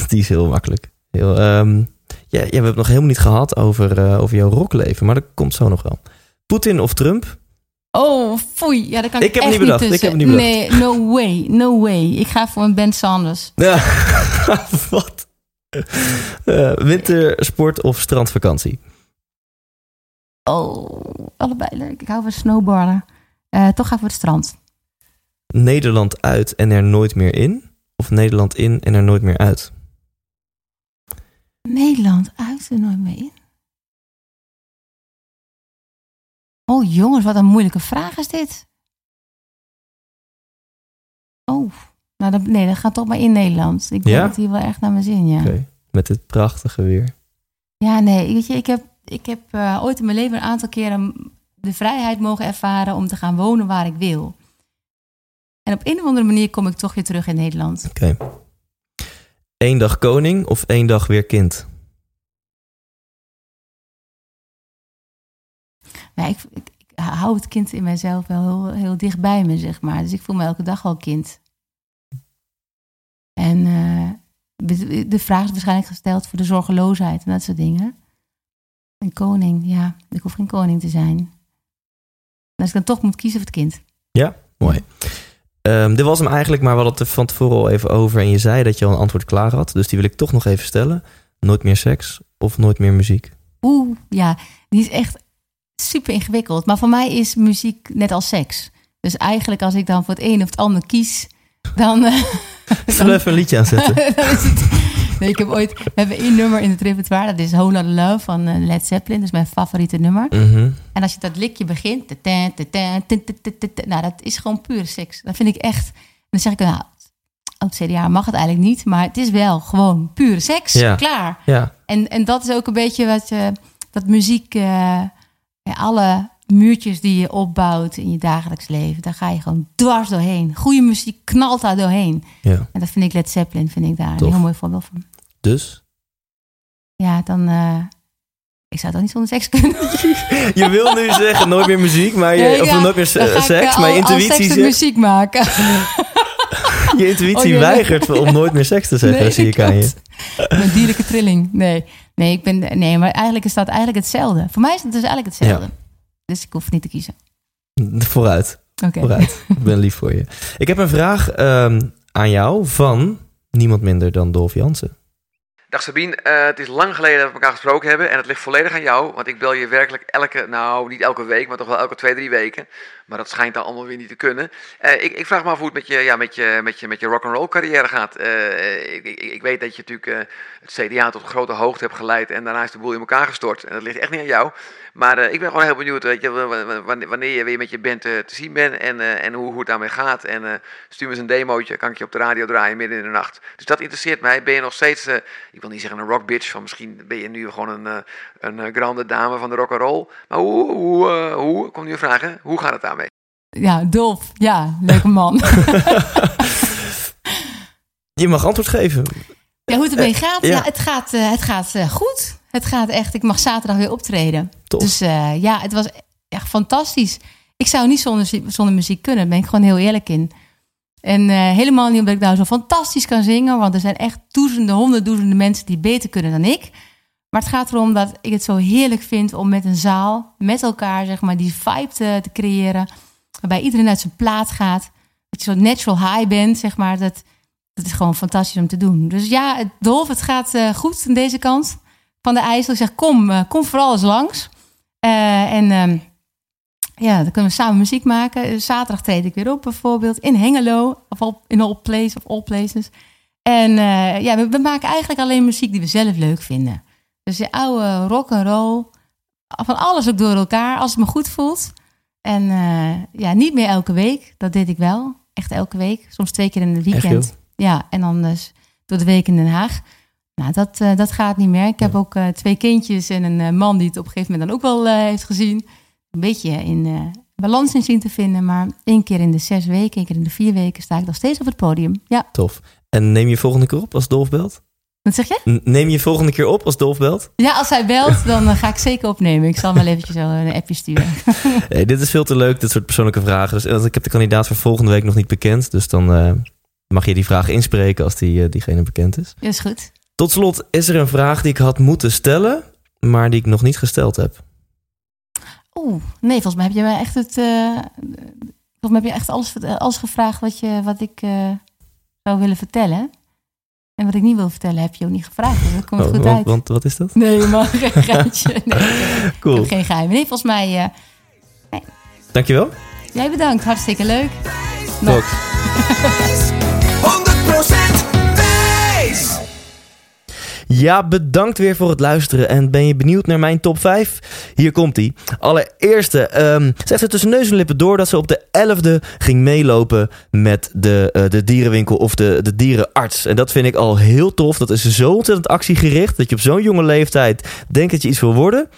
(laughs) Die is heel makkelijk. Heel, ehm, ja, ja, we hebben het nog helemaal niet gehad over, eh, over jouw rockleven, maar dat komt zo nog wel. Poetin of Trump? Oh, foei. Ja, dat kan ik, Ik heb echt niet bedacht, ik heb het niet Nee, no way. No way. Ik ga voor een Ben Sanders. Ja, (laughs) wat? Eh, wintersport of strandvakantie? Oh, allebei leuk. Ik hou van snowboarden. Eh, toch ga ik voor het strand. Nederland uit en er nooit meer in? Of Nederland in en er nooit meer uit? Nederland uit er nooit mee in. Oh jongens, wat een moeilijke vraag is dit. Oh, nou dan, nee, dat gaat toch maar in Nederland. Ik Ja? denk het hier wel echt naar mijn zin, ja. Oké, Met dit prachtige weer. Ja, nee, weet je, ik heb, ik heb eh, ooit in mijn leven een aantal keren de vrijheid mogen ervaren om te gaan wonen waar ik wil. En op een of andere manier kom ik toch weer terug in Nederland. Oké. Eén dag koning of één dag weer kind? Ja, ik, ik, ik hou het kind in mijzelf wel heel, heel dicht bij me, zeg maar. Dus ik voel me elke dag wel kind. En eh, de- vraag is waarschijnlijk gesteld voor de zorgeloosheid en dat soort dingen. Een koning, ja. Ik hoef geen koning te zijn. En als ik dan toch moet kiezen voor het kind. Mooi. Ehm, dit was hem eigenlijk, maar we hadden het er van tevoren al even over. En je zei dat je al een antwoord klaar had. Dus die wil ik toch nog even stellen. Nooit meer seks of nooit meer muziek? Oeh, ja, die is echt super ingewikkeld. Maar voor mij is muziek net als seks. Dus eigenlijk als ik dan voor het een of het ander kies, dan... we even een liedje aanzetten? (laughs) dan is het- Nee, ik heb ooit, we hebben één nummer in het repertoire. Dat is Lotta Love van eh, Led Zeppelin. Dat is mijn favoriete nummer. Mhm. En als je dat likje begint, ta-ta, ta-ta, ta-ta, ta-ta, nou, dat is gewoon pure seks. Dat vind ik echt. En dan zeg ik, nou, oud CDA mag het eigenlijk niet, maar het is wel gewoon pure seks. Ja. Klaar. Ja, En, en dat is ook een beetje wat je, dat muziek, eh, alle muurtjes die je opbouwt in je dagelijks leven, daar ga je gewoon dwars doorheen. Goede muziek knalt daar doorheen. ja. En dat vind ik Led Zeppelin, vind ik daar Tof. een heel mooi voorbeeld van. Dus? Ja, dan, eh, ik zou ook niet zonder seks kunnen. (laughs) Je wil nu zeggen nooit meer muziek, maar je, Nee, of ja, nooit meer se- Dan ga ik, seks, eh, maar je intuïtie, seks zegt, muziek maken. (laughs) je intuïtie Oh, nee. weigert om nooit meer seks te zeggen, Nee, zie ik aan je. Mijn dierlijke trilling. Nee. Nee, ik ben, nee, maar eigenlijk is dat eigenlijk hetzelfde. Voor mij is het dus eigenlijk hetzelfde. Dus ik hoef niet te kiezen. Vooruit, Oké. vooruit. ik ben lief voor je. Ik heb een vraag ehm, aan jou van niemand minder dan Dolf Jansen. Dag Sabine, Eh, het is lang geleden dat we elkaar gesproken hebben en het ligt volledig aan jou, want ik bel je werkelijk elke, nou niet elke week, maar toch wel elke twee, drie weken. Maar dat schijnt dan allemaal weer niet te kunnen. Eh, ik, ik vraag me af hoe het met je, ja, met je, met je, met je rock'n'roll carrière gaat. Eh, ik, ik, ik weet dat je natuurlijk het CDA tot grote hoogte hebt geleid en daarna is de boel in elkaar gestort. En dat ligt echt niet aan jou. Maar eh, ik ben gewoon heel benieuwd weet je, wanneer- wanneer je weer met je band eh, te zien bent en, eh, en hoe, hoe het daarmee gaat. En eh, stuur me eens een demootje, kan ik je op de radio draaien midden in de nacht. Dus dat interesseert mij. Ben je nog steeds, eh, ik wil niet zeggen een rock bitch, van misschien ben je nu gewoon een, eh, een grande dame van de rock and roll. Maar hoe, hoe, eh, hoe, kom nu vragen, hoe gaat het daarmee? Ja, Dolf. Ja, leuke man. (laughs) (laughs) Je mag antwoord geven. Ja, hoe het ermee gaat? ja. Ja, het gaat, eh, het gaat eh, goed. Het gaat echt. Ik mag zaterdag weer optreden. Tof. Dus eh, ja, het was echt fantastisch. Ik zou niet zonder, zonder muziek kunnen. Daar ben ik gewoon heel eerlijk in. En eh, helemaal niet omdat ik nou zo fantastisch kan zingen. Want er zijn echt duizenden, honderdduizenden mensen die beter kunnen dan ik. Maar het gaat erom dat ik het zo heerlijk vind om met een zaal, met elkaar, zeg maar, die vibe te, te creëren. Waarbij iedereen uit zijn plaat gaat. Dat je zo natural high bent, zeg maar. Dat, dat is gewoon fantastisch om te doen. Dus ja, het, Dolf, het gaat eh, goed aan deze kant van de IJssel. Ik zeg, kom, eh, kom vooral eens langs. Eh, en ehm, ja, dan kunnen we samen muziek maken. Zaterdag treed ik weer op bijvoorbeeld in Hengelo. Of in all place of all places. En ja, we, we maken eigenlijk alleen muziek die we zelf leuk vinden. Dus de oude rock and roll. Van alles ook door elkaar, als het me goed voelt. En ja, niet meer elke week. Dat deed ik wel. Echt elke week. Soms twee keer in het weekend. Ja, en dan dus door de week in Den Haag. Nou, dat, eh, dat gaat niet meer. Ik heb ook eh, twee kindjes en een eh, man die het op een gegeven moment dan ook wel heeft gezien. Een beetje in balans in zien te vinden. Maar één keer in de zes weken, één keer in de vier weken sta ik nog steeds op het podium. Ja, Tof. En neem je volgende keer op als Dolf belt? wat zeg je? Neem je volgende keer op als Dolf belt? Ja, als hij belt, dan ga ik zeker opnemen. Ik zal hem wel eventjes een appje sturen. (laughs) Dit is veel te leuk, dit soort persoonlijke vragen. Dus ik heb de kandidaat voor volgende week nog niet bekend. Dus dan mag je die vraag inspreken als die, eh, diegene bekend is. Ja, is goed. Tot slot is er een vraag die ik had moeten stellen, maar die ik nog niet gesteld heb. Oeh, nee, volgens mij heb je mij echt het. eh, volgens mij heb je echt alles, alles gevraagd wat, je, wat ik eh, zou willen vertellen. En wat ik niet wil vertellen, heb je ook niet gevraagd. Dus dat komt Oh, goed want, uit. want wat is dat? Nee, maar geen (laughs) geintje. Nee, Cool, geen geheim. Nee, volgens mij. eh, dankjewel. jij bedankt, hartstikke leuk. Tot. 100% wijs! Ja, bedankt weer voor het luisteren. En ben je benieuwd naar mijn top 5? Hier komt ie. Allereerste, ehm ze heeft er tussen neus en lippen door dat ze op de 11e ging meelopen met de, eh, de dierenwinkel of de, de dierenarts. En dat vind ik al heel tof. Dat is zo ontzettend actiegericht dat je op zo'n jonge leeftijd denkt dat je iets wil worden.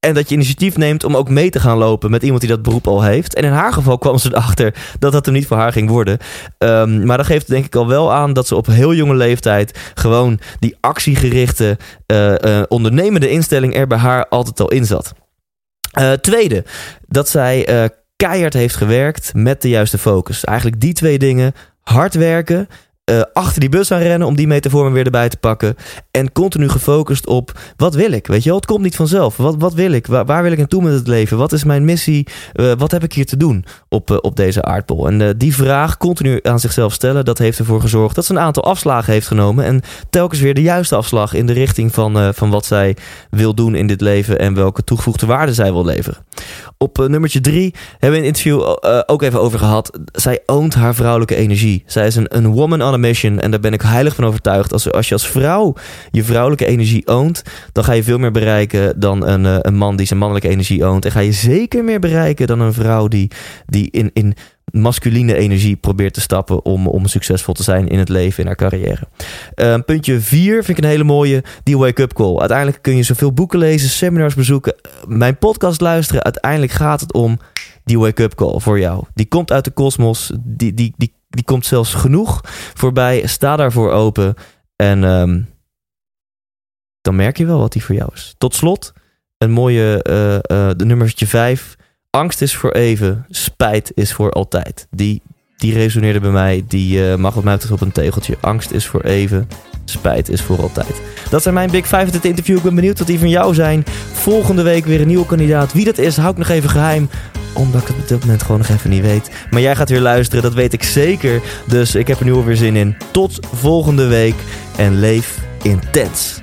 En dat je initiatief neemt om ook mee te gaan lopen met iemand die dat beroep al heeft. En in haar geval kwam ze erachter dat dat er niet voor haar ging worden. Ehm, maar dat geeft denk ik al wel aan dat ze op heel jonge leeftijd gewoon die actiegerichte, eh, eh, ondernemende instelling er bij haar altijd al in zat. Eh, tweede, dat zij keihard heeft gewerkt met de juiste focus. Eigenlijk die twee dingen, hard werken, eh, achter die bus aan rennen om die metafoor weer erbij te pakken. En continu gefocust op wat wil ik? Weet je het komt niet vanzelf. Wat, wat wil ik? Waar, waar wil ik naartoe met het leven? Wat is mijn missie? Uh, wat heb ik hier te doen op, uh, op deze aardbol? En die vraag continu aan zichzelf stellen, dat heeft ervoor gezorgd dat ze een aantal afslagen heeft genomen. En telkens weer de juiste afslag in de richting van, van wat zij wil doen in dit leven en welke toegevoegde waarde zij wil leveren. Op nummertje drie hebben we een interview ook even over gehad. Zij oont haar vrouwelijke energie. Zij is een, een woman on a mission. En daar ben ik heilig van overtuigd. Als, als je als vrouw je vrouwelijke energie oont, dan ga je veel meer bereiken dan een, een man die zijn mannelijke energie oont. En ga je zeker meer bereiken dan een vrouw die, die in, in masculine energie probeert te stappen om, om succesvol te zijn in het leven, in haar carrière. Uh, puntje 4 vind ik een hele mooie, die wake-up call. Uiteindelijk kun je zoveel boeken lezen, seminars bezoeken, mijn podcast luisteren. Uiteindelijk gaat het om die wake-up call voor jou. Die komt uit de kosmos, die, die, die, die komt zelfs genoeg voorbij. Sta daarvoor open en um, dan merk je wel wat die voor jou is. Tot slot, een mooie uh, uh, de nummertje 5. Angst is voor even, spijt is voor altijd. Die, die resoneerde bij mij. Die uh, mag wat mij op een tegeltje. Angst is voor even, spijt is voor altijd. Dat zijn mijn Big Five uit dit interview. Ik ben benieuwd wat die van jou zijn. Volgende week weer een nieuwe kandidaat. Wie dat is, hou ik nog even geheim. Omdat ik het op dit moment gewoon nog even niet weet. Maar jij gaat weer luisteren, dat weet ik zeker. Dus ik heb er nu alweer zin in. Tot volgende week en leef intens.